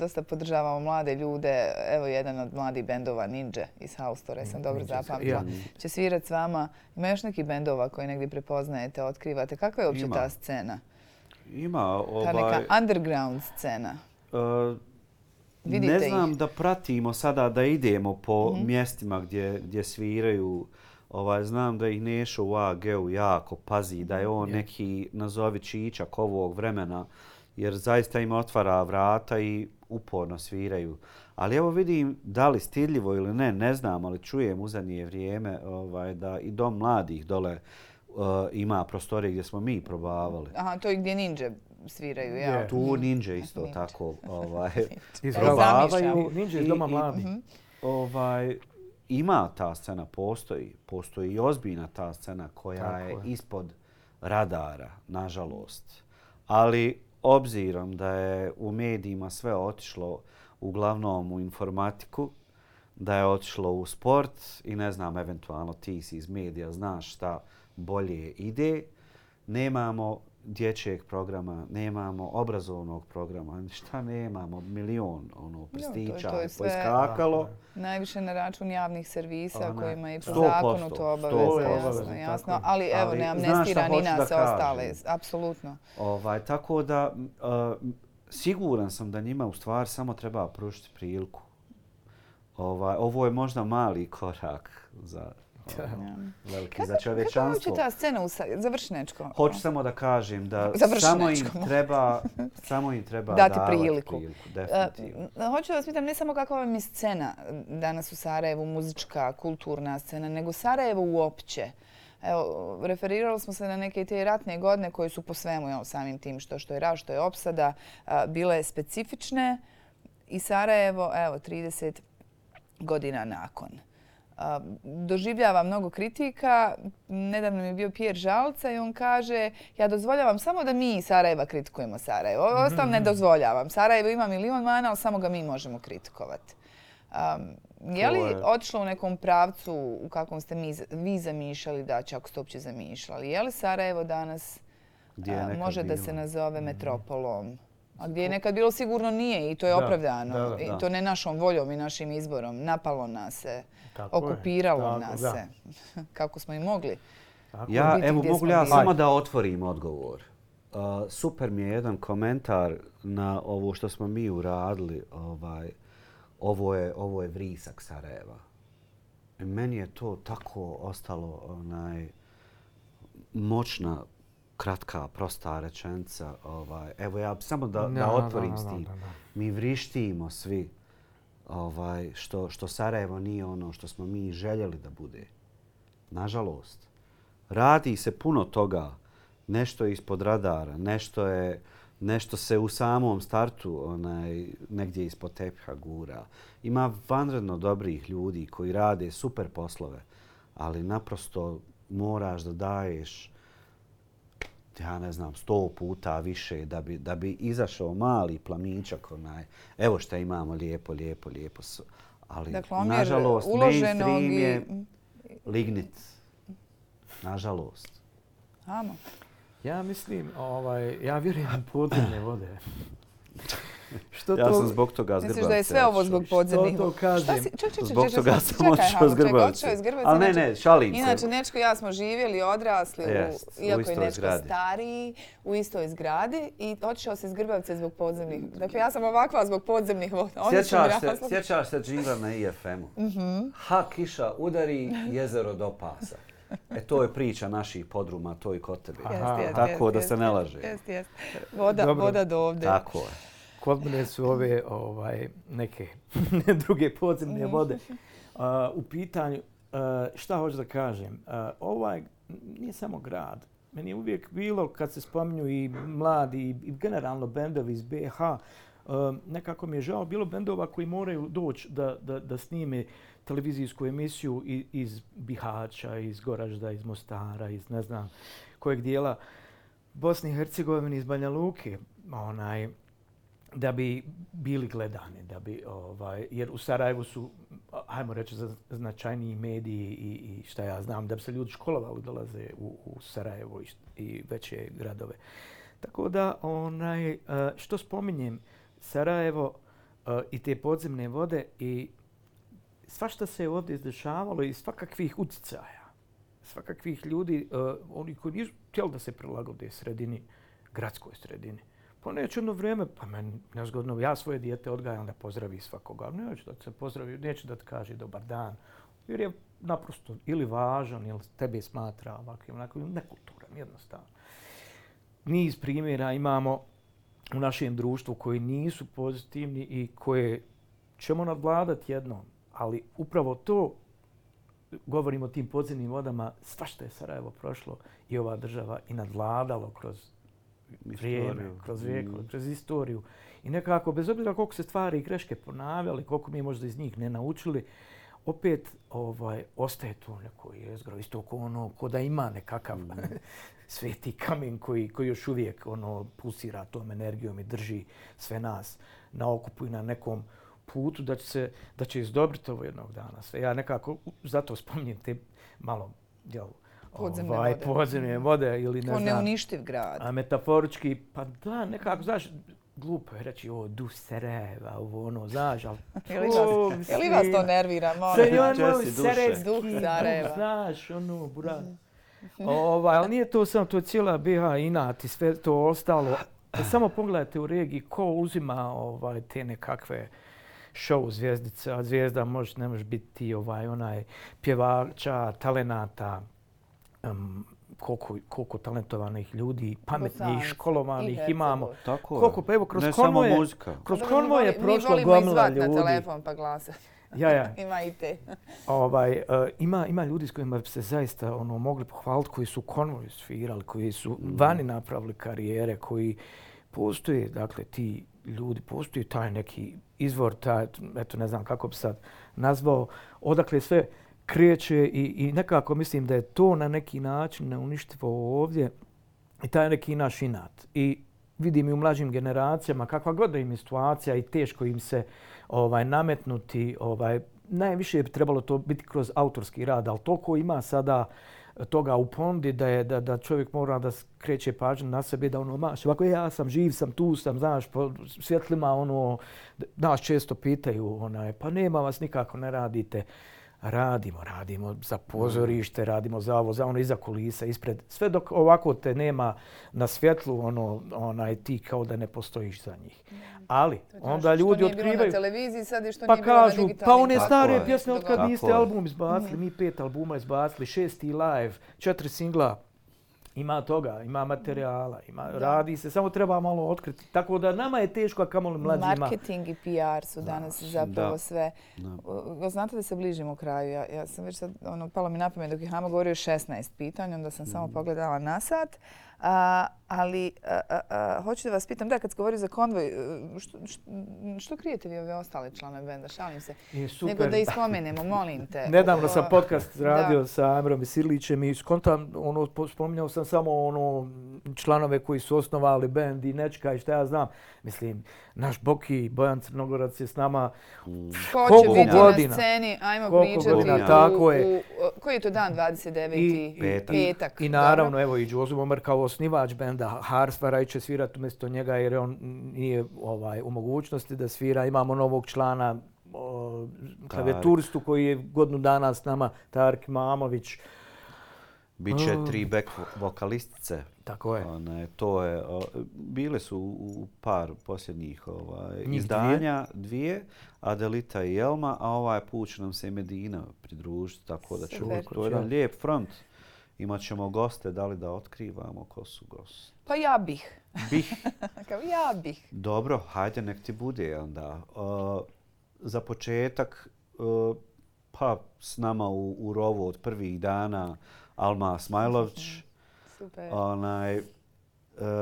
dosta podržavamo mlade ljude. Evo, jedan od mladih bendova, Ninja iz Haustore, sam dobro Ninja, zapamtila. ja. Će svirat s vama. Ima još neki bendova koji negdje prepoznajete, otkrivate. Kakva je uopće Ima. ta scena? Ima Ta ovaj... neka underground scena. Uh, Vidite ne ih. znam da pratimo sada da idemo po Mhm. mjestima gdje, gdje sviraju. Ovaj, znam da ih Nešo u AG-u jako pazi, da je on Je. neki nazovi čičak ovog vremena, jer zaista im otvara vrata i uporno sviraju. Ali evo vidim da li stiljivo ili ne, ne znam, ali čujem u zadnje vrijeme ovaj, da i dom mladih dole uh, ima prostorije gdje smo mi probavali. Aha, to je gdje Ninja sviraju, ja. Je. Tu ninja isto Ninja. tako ovaj, Iz Da, probavaju zamišljam. Ninja iz Doma I- i- mladih. Mhm. ovaj, ima ta scena, postoji. Postoji i ozbiljna ta scena koja Tako je je. ispod radara, nažalost. Ali obzirom da je u medijima sve otišlo uglavnom u informatiku, da je otišlo u sport i ne znam, eventualno ti si iz medija, znaš šta bolje ide, nemamo dječjeg programa, nemamo obrazovnog programa, šta nemamo, milion ono, prstića to je je sve- poiskakalo. Najviše na račun javnih servisa Ona, kojima je po 100%, zakonu to 100%, obaveza, jasno, jasno. tako. Ali evo, Ali ne amnestira ni nas ostale, apsolutno. Ovaj, tako da uh, siguran sam da njima u stvari samo treba pružiti priliku. Ovaj, ovo je možda mali korak za veliki Kako, za kako je uopće čovječanstvo. ta scena u Sa- Završi Nečko. Hoću samo da kažem da samo im treba samo im treba Dati priliku. priliku definitivno. hoću da vas pitam ne samo kakva vam je scena danas u Sarajevu, muzička, kulturna scena, nego Sarajevo uopće. Evo, referirali smo se na neke te ratne godine koje su po svemu, jel, samim tim što, što je rat, što je opsada, a, bile specifične i Sarajevo, evo, 30 godina nakon. Doživljava mnogo kritika. Nedavno mi je bio Pierre Žalca i on kaže ja dozvoljavam samo da mi Sarajeva kritikujemo Sarajevo. Ovo ostalo ne dozvoljavam. Sarajevo ima milion mana, ali samo ga mi možemo kritikovati. Um, je li je- otišlo u nekom pravcu u kakvom ste mi, vi zamišljali da će, ako ste uopće zamišljali? Je li Sarajevo danas je a, može da bilo. se nazove metropolom? A gdje je nekad bilo sigurno nije i to je Da, opravdano. da, da. I to ne našom voljom i našim izborom. Napalo nas se, Tako je. okupiralo Tako, nas se. Kako smo i mogli. Tako Ja, biti evo, mogu ja samo da otvorim odgovor? Uh, super mi je jedan komentar na ovo što smo mi uradili. Ovaj, ovo, je, ovo je vrisak Sarajeva. I meni je to tako ostalo onaj moćna kratka, prosta rečenica. Ovaj, evo ja samo da, Da, da da, otvorim da, s da, tim. da, da. Mi vrištimo svi ovaj, što, što Sarajevo nije ono što smo mi željeli da bude. Nažalost. Radi se puno toga. Nešto je ispod radara, nešto je nešto se u samom startu onaj, negdje ispod tepiha gura. Ima vanredno dobrih ljudi koji rade super poslove, ali naprosto moraš da daješ ja ne znam, sto puta više da bi, da bi izašao mali plamičak onaj. Evo što imamo lijepo, lijepo, lijepo. s- Ali, Dakle, nažalost, mainstream i... je lignit. Nažalost. Amo. Ja mislim, ovaj, ja vjerujem u podzemne vode. Što Ja to, sam zbog toga s Misliš da je sve ovo zbog podzemnih Što to kažem? Šta si, ček, ček, ček, Zbog toga sam čekaj, otišao Halo, s čekaj, Grbavce. otišao iz Grbavce. Ali ne, inače- ne, šalim se. Inače, Nečko i ja smo živjeli, odrasli, Jest, u, u iako je Nečko zgradi. stariji, u istoj zgradi i otišao se iz Grbavce zbog podzemnih. Dakle, ja sam ovakva zbog podzemnih voda. Sjećaš se, sjećaš se džingla na IFM-u? Ha, kiša udari, jezero do pasa. E to je priča naših podruma, to i kod tebe. Aha. Jest, jest, Tako jest, da se ne laže. Jest, jest. Voda, Dobro. voda do ovde. Tako je. Kod mene su ove ovaj, neke druge podzemne vode. A, u pitanju, a, šta hoću da kažem, a, ovaj nije samo grad. Meni je uvijek bilo, kad se spominju i mladi i, generalno bendovi iz BH, a, nekako mi je žao bilo bendova koji moraju doći da, da, da snime televizijsku emisiju iz Bihaća, iz Goražda, iz Mostara, iz ne znam kojeg dijela Bosne i Hercegovine, iz Banja Luke. Onaj, da bi bili gledani, da bi ovaj jer u Sarajevu su hajmo reći značajniji mediji i, i šta ja znam da bi se ljudi školovali dolaze u, u Sarajevo i, i veće gradove. Tako da onaj e, što spominjem Sarajevo e, i te podzemne vode i svašta se je ovdje izdešavalo i svakakvih utjecaja. Svakakvih ljudi, e, oni koji nisu htjeli da se prilagode sredini, gradskoj sredini. Pa neću jedno vrijeme, pa meni nezgodno, ja svoje dijete odgajam da pozdravi svakoga. Neću da se pozdravi, neću da ti kaže dobar dan. Jer je naprosto ili važan, ili tebe smatra ovakvim, onako, nekulturan, jednostavno. Niz primjera imamo u našem društvu koji nisu pozitivni i koje ćemo nadvladati jednom. Ali upravo to, govorimo o tim podzemnim vodama, svašta je Sarajevo prošlo i ova država i nadvladalo kroz vrijeme, kroz vijekove, Mm. kroz istoriju. I nekako, bez obzira koliko se stvari i greške ponavljali, koliko mi možda iz njih ne naučili, opet ovaj ostaje to neko jezgro, isto ko ono, ko da ima nekakav sveti kamen koji, koji još uvijek ono pulsira tom energijom i drži sve nas na okupu i na nekom putu da će se da će izdobriti ovo jednog dana. Sve ja nekako zato spominjem te malo jel, Podzemne ovaj, vode. podzemne vode ili ne Ko znam. neuništiv grad. A metaforički, pa da, nekako, znaš, glupo je reći, o, du Sarajeva, ovo ono, znaš, ali Je li vas, je li vas to nervira? Se Molim je vas. on malo Česti duše. sarajevski Duh Sarajeva. znaš, ono, buraz. ovaj, ali nije to samo, to je cijela BH inat i sve to ostalo. Samo pogledajte u regiji ko uzima ovaj, te nekakve show zvijezdice, a zvijezda može, ne može biti ti ovaj, onaj pjevača, talenata, um, koliko, koliko talentovanih ljudi, pametnih, školovanih i imamo. Tako je. Koliko, pa evo, kroz ne samo konvoje, muzika. kroz Dobro, mi konvoje je prošlo Mi volimo gomila izvat na ljudi. telefon pa glasa. Ja, ja. Ima i te. Ovaj, uh, ima, ima ljudi s kojima bi se zaista ono, mogli pohvaliti, koji su konvoju svirali, koji su vani napravili karijere, koji postoje, dakle, ti ljudi, postoji taj neki izvor, taj, eto, ne znam kako bi sad nazvao, odakle sve kreće i, i nekako mislim da je to na neki način neuništivo ovdje i taj neki naš inat. I vidim i u mlađim generacijama kakva god da im je situacija i teško im se ovaj nametnuti, ovaj najviše bi trebalo to biti kroz autorski rad, ali toliko ima sada toga u pondi da je da, da čovjek mora da kreće pažnju na sebe da ono maš ovako ja sam živ sam tu sam znaš po svjetlima ono nas često pitaju onaj pa nema vas nikako ne radite radimo, radimo za pozorište, radimo za ovo, za ono iza kulisa, ispred. Sve dok ovako te nema na svjetlu, ono, onaj, ti kao da ne postojiš za njih. Ali, onda ljudi što nije bilo na otkrivaju, televiziji, sad je što pa nije bilo na kažu, pa one stare je. pjesme od kad niste album izbacili, mi pet albuma izbacili, šesti live, četiri singla. Ima toga, ima materijala, ima, radi se, samo treba malo otkriti. Tako da nama je teško, a kamoli mlađima. Marketing i PR su danas zapravo Da. sve. Da. Znate da se bližimo kraju. Ja, ja sam već sad, ono, palo mi na pamet dok je Hama govorio 16 pitanja, onda sam Mm. samo pogledala na sat. A, ali a, a, a, hoću da vas pitam, da, kad se govori za konvoj, e, što, što, što krijete vi ove ostale članove benda? Šalim se. Je super. Nego da ih spomenemo, molim te. Nedavno sam podcast radio Da. sa Amirom Isilićem i skontam, ono, po- spominjao sam samo ono, članove koji su osnovali bend i Nečka i šta ja znam. Mislim, naš Boki, Bojan Crnogorac je s nama. Ko će Koliko biti godina? na sceni? Ajmo Koliko pričati. godina, u- tako je. U, koji je to dan, 29. I, Petak. i, Petak, I naravno, evo i Đozo Momer kao osnivač benda Harsvara će svirati umjesto njega jer je on nije ovaj, u mogućnosti da svira. Imamo novog člana o, klavijeturistu koji je godinu dana s nama, Tark Mamović. Biće Oh. tri back vokalistice. Tako je. One, to je, o, bile su u par posljednjih ovaj, Njih izdanja, dvije. Adelita i Jelma, a ovaj put će nam se Medina pridružiti, tako da će to je jedan lijep front. Imat ćemo goste, da li da otkrivamo ko su gosti. Pa ja bih. Bih. Kao ja bih. Dobro, hajde nek ti bude onda. Uh, za početak, uh, pa s nama u, u rovu od prvih dana Alma Smajlović. Super. Onaj, uh,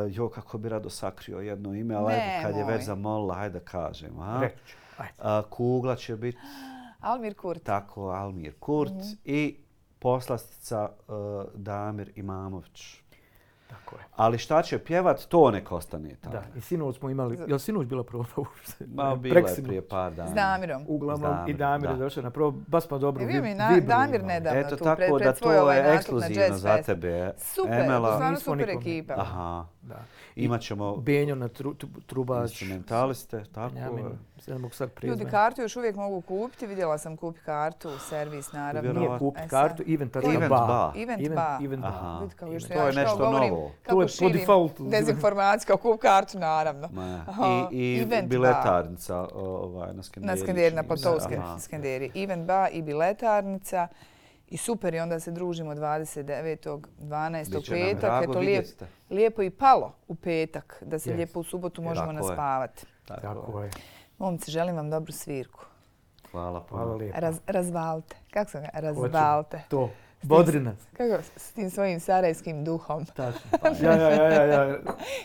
jo, kako bi rado sakrio jedno ime, ali ajde, kad je Nemoj. već zamolila, ajde da kažem. A? Reći ću. Ajde. A, kugla će biti Almir Kurt. tako Almir Kurt Mhm. i poslastica uh, Damir Imamović. Tako je. Ali šta će pjevat, to nek ostane tamo. Da, i sinoć smo imali, je li sinoć bila proba uopšte? Ma, bila je prije par dana. S Damirom. Uglavnom, S i Damir je da. došao na probu, baš smo dobro E, bio mi na, Damir imali. nedavno Eto tu, tako pred, da pred svoj to ovaj je ekskluzivno za tebe. Super, Emela. stvarno Nismo super nikome. ekipa. Aha. Da. Imat ćemo Benjo na tru, tru, trubač. instrumentaliste, tako Benjamin, je. Ne mogu sad Ljudi, priznati. kartu još uvijek mogu kupiti. Vidjela sam kupi kartu, servis naravno. Vjerovatno. Nije kupi E, sad. kartu, event Event ba. ba. Event ba. Event ba. Aha. Vidi kao još To ja je što nešto govorim, novo. Kako To je po defaultu. Dezinformaciju, kao kup kartu, naravno. Ma, Aha, I, i event biletarnica ovaj, na Skanderi. Na Skanderi, na. Platovske Aha. Skanderi. Event ba i biletarnica. I super, i onda se družimo 29. 12. Biće nam petak. drago Eto, lijep, lijepo i palo u petak, da se Jest. lijepo u subotu možemo Tako je. naspavati. Tako je. Momci, želim vam dobru svirku. Hvala puno. Hvala lijepo. Raz, razvalte. Kako sam ga? Hoću. Razvalte. To. Bodrinac. Kako s tim svojim sarajskim duhom. Tačno. Ja, ja, ja, ja, ja.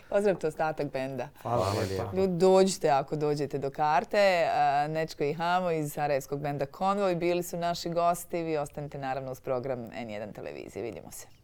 Pozdravite ostatak benda. Hvala Hvala lijepa. Ljudi, dođite ako dođete do karte. Nečko i Hamo iz Sarajevskog benda Konvoj bili su naši gosti. Vi ostanite naravno uz program N1 televizije. Vidimo se.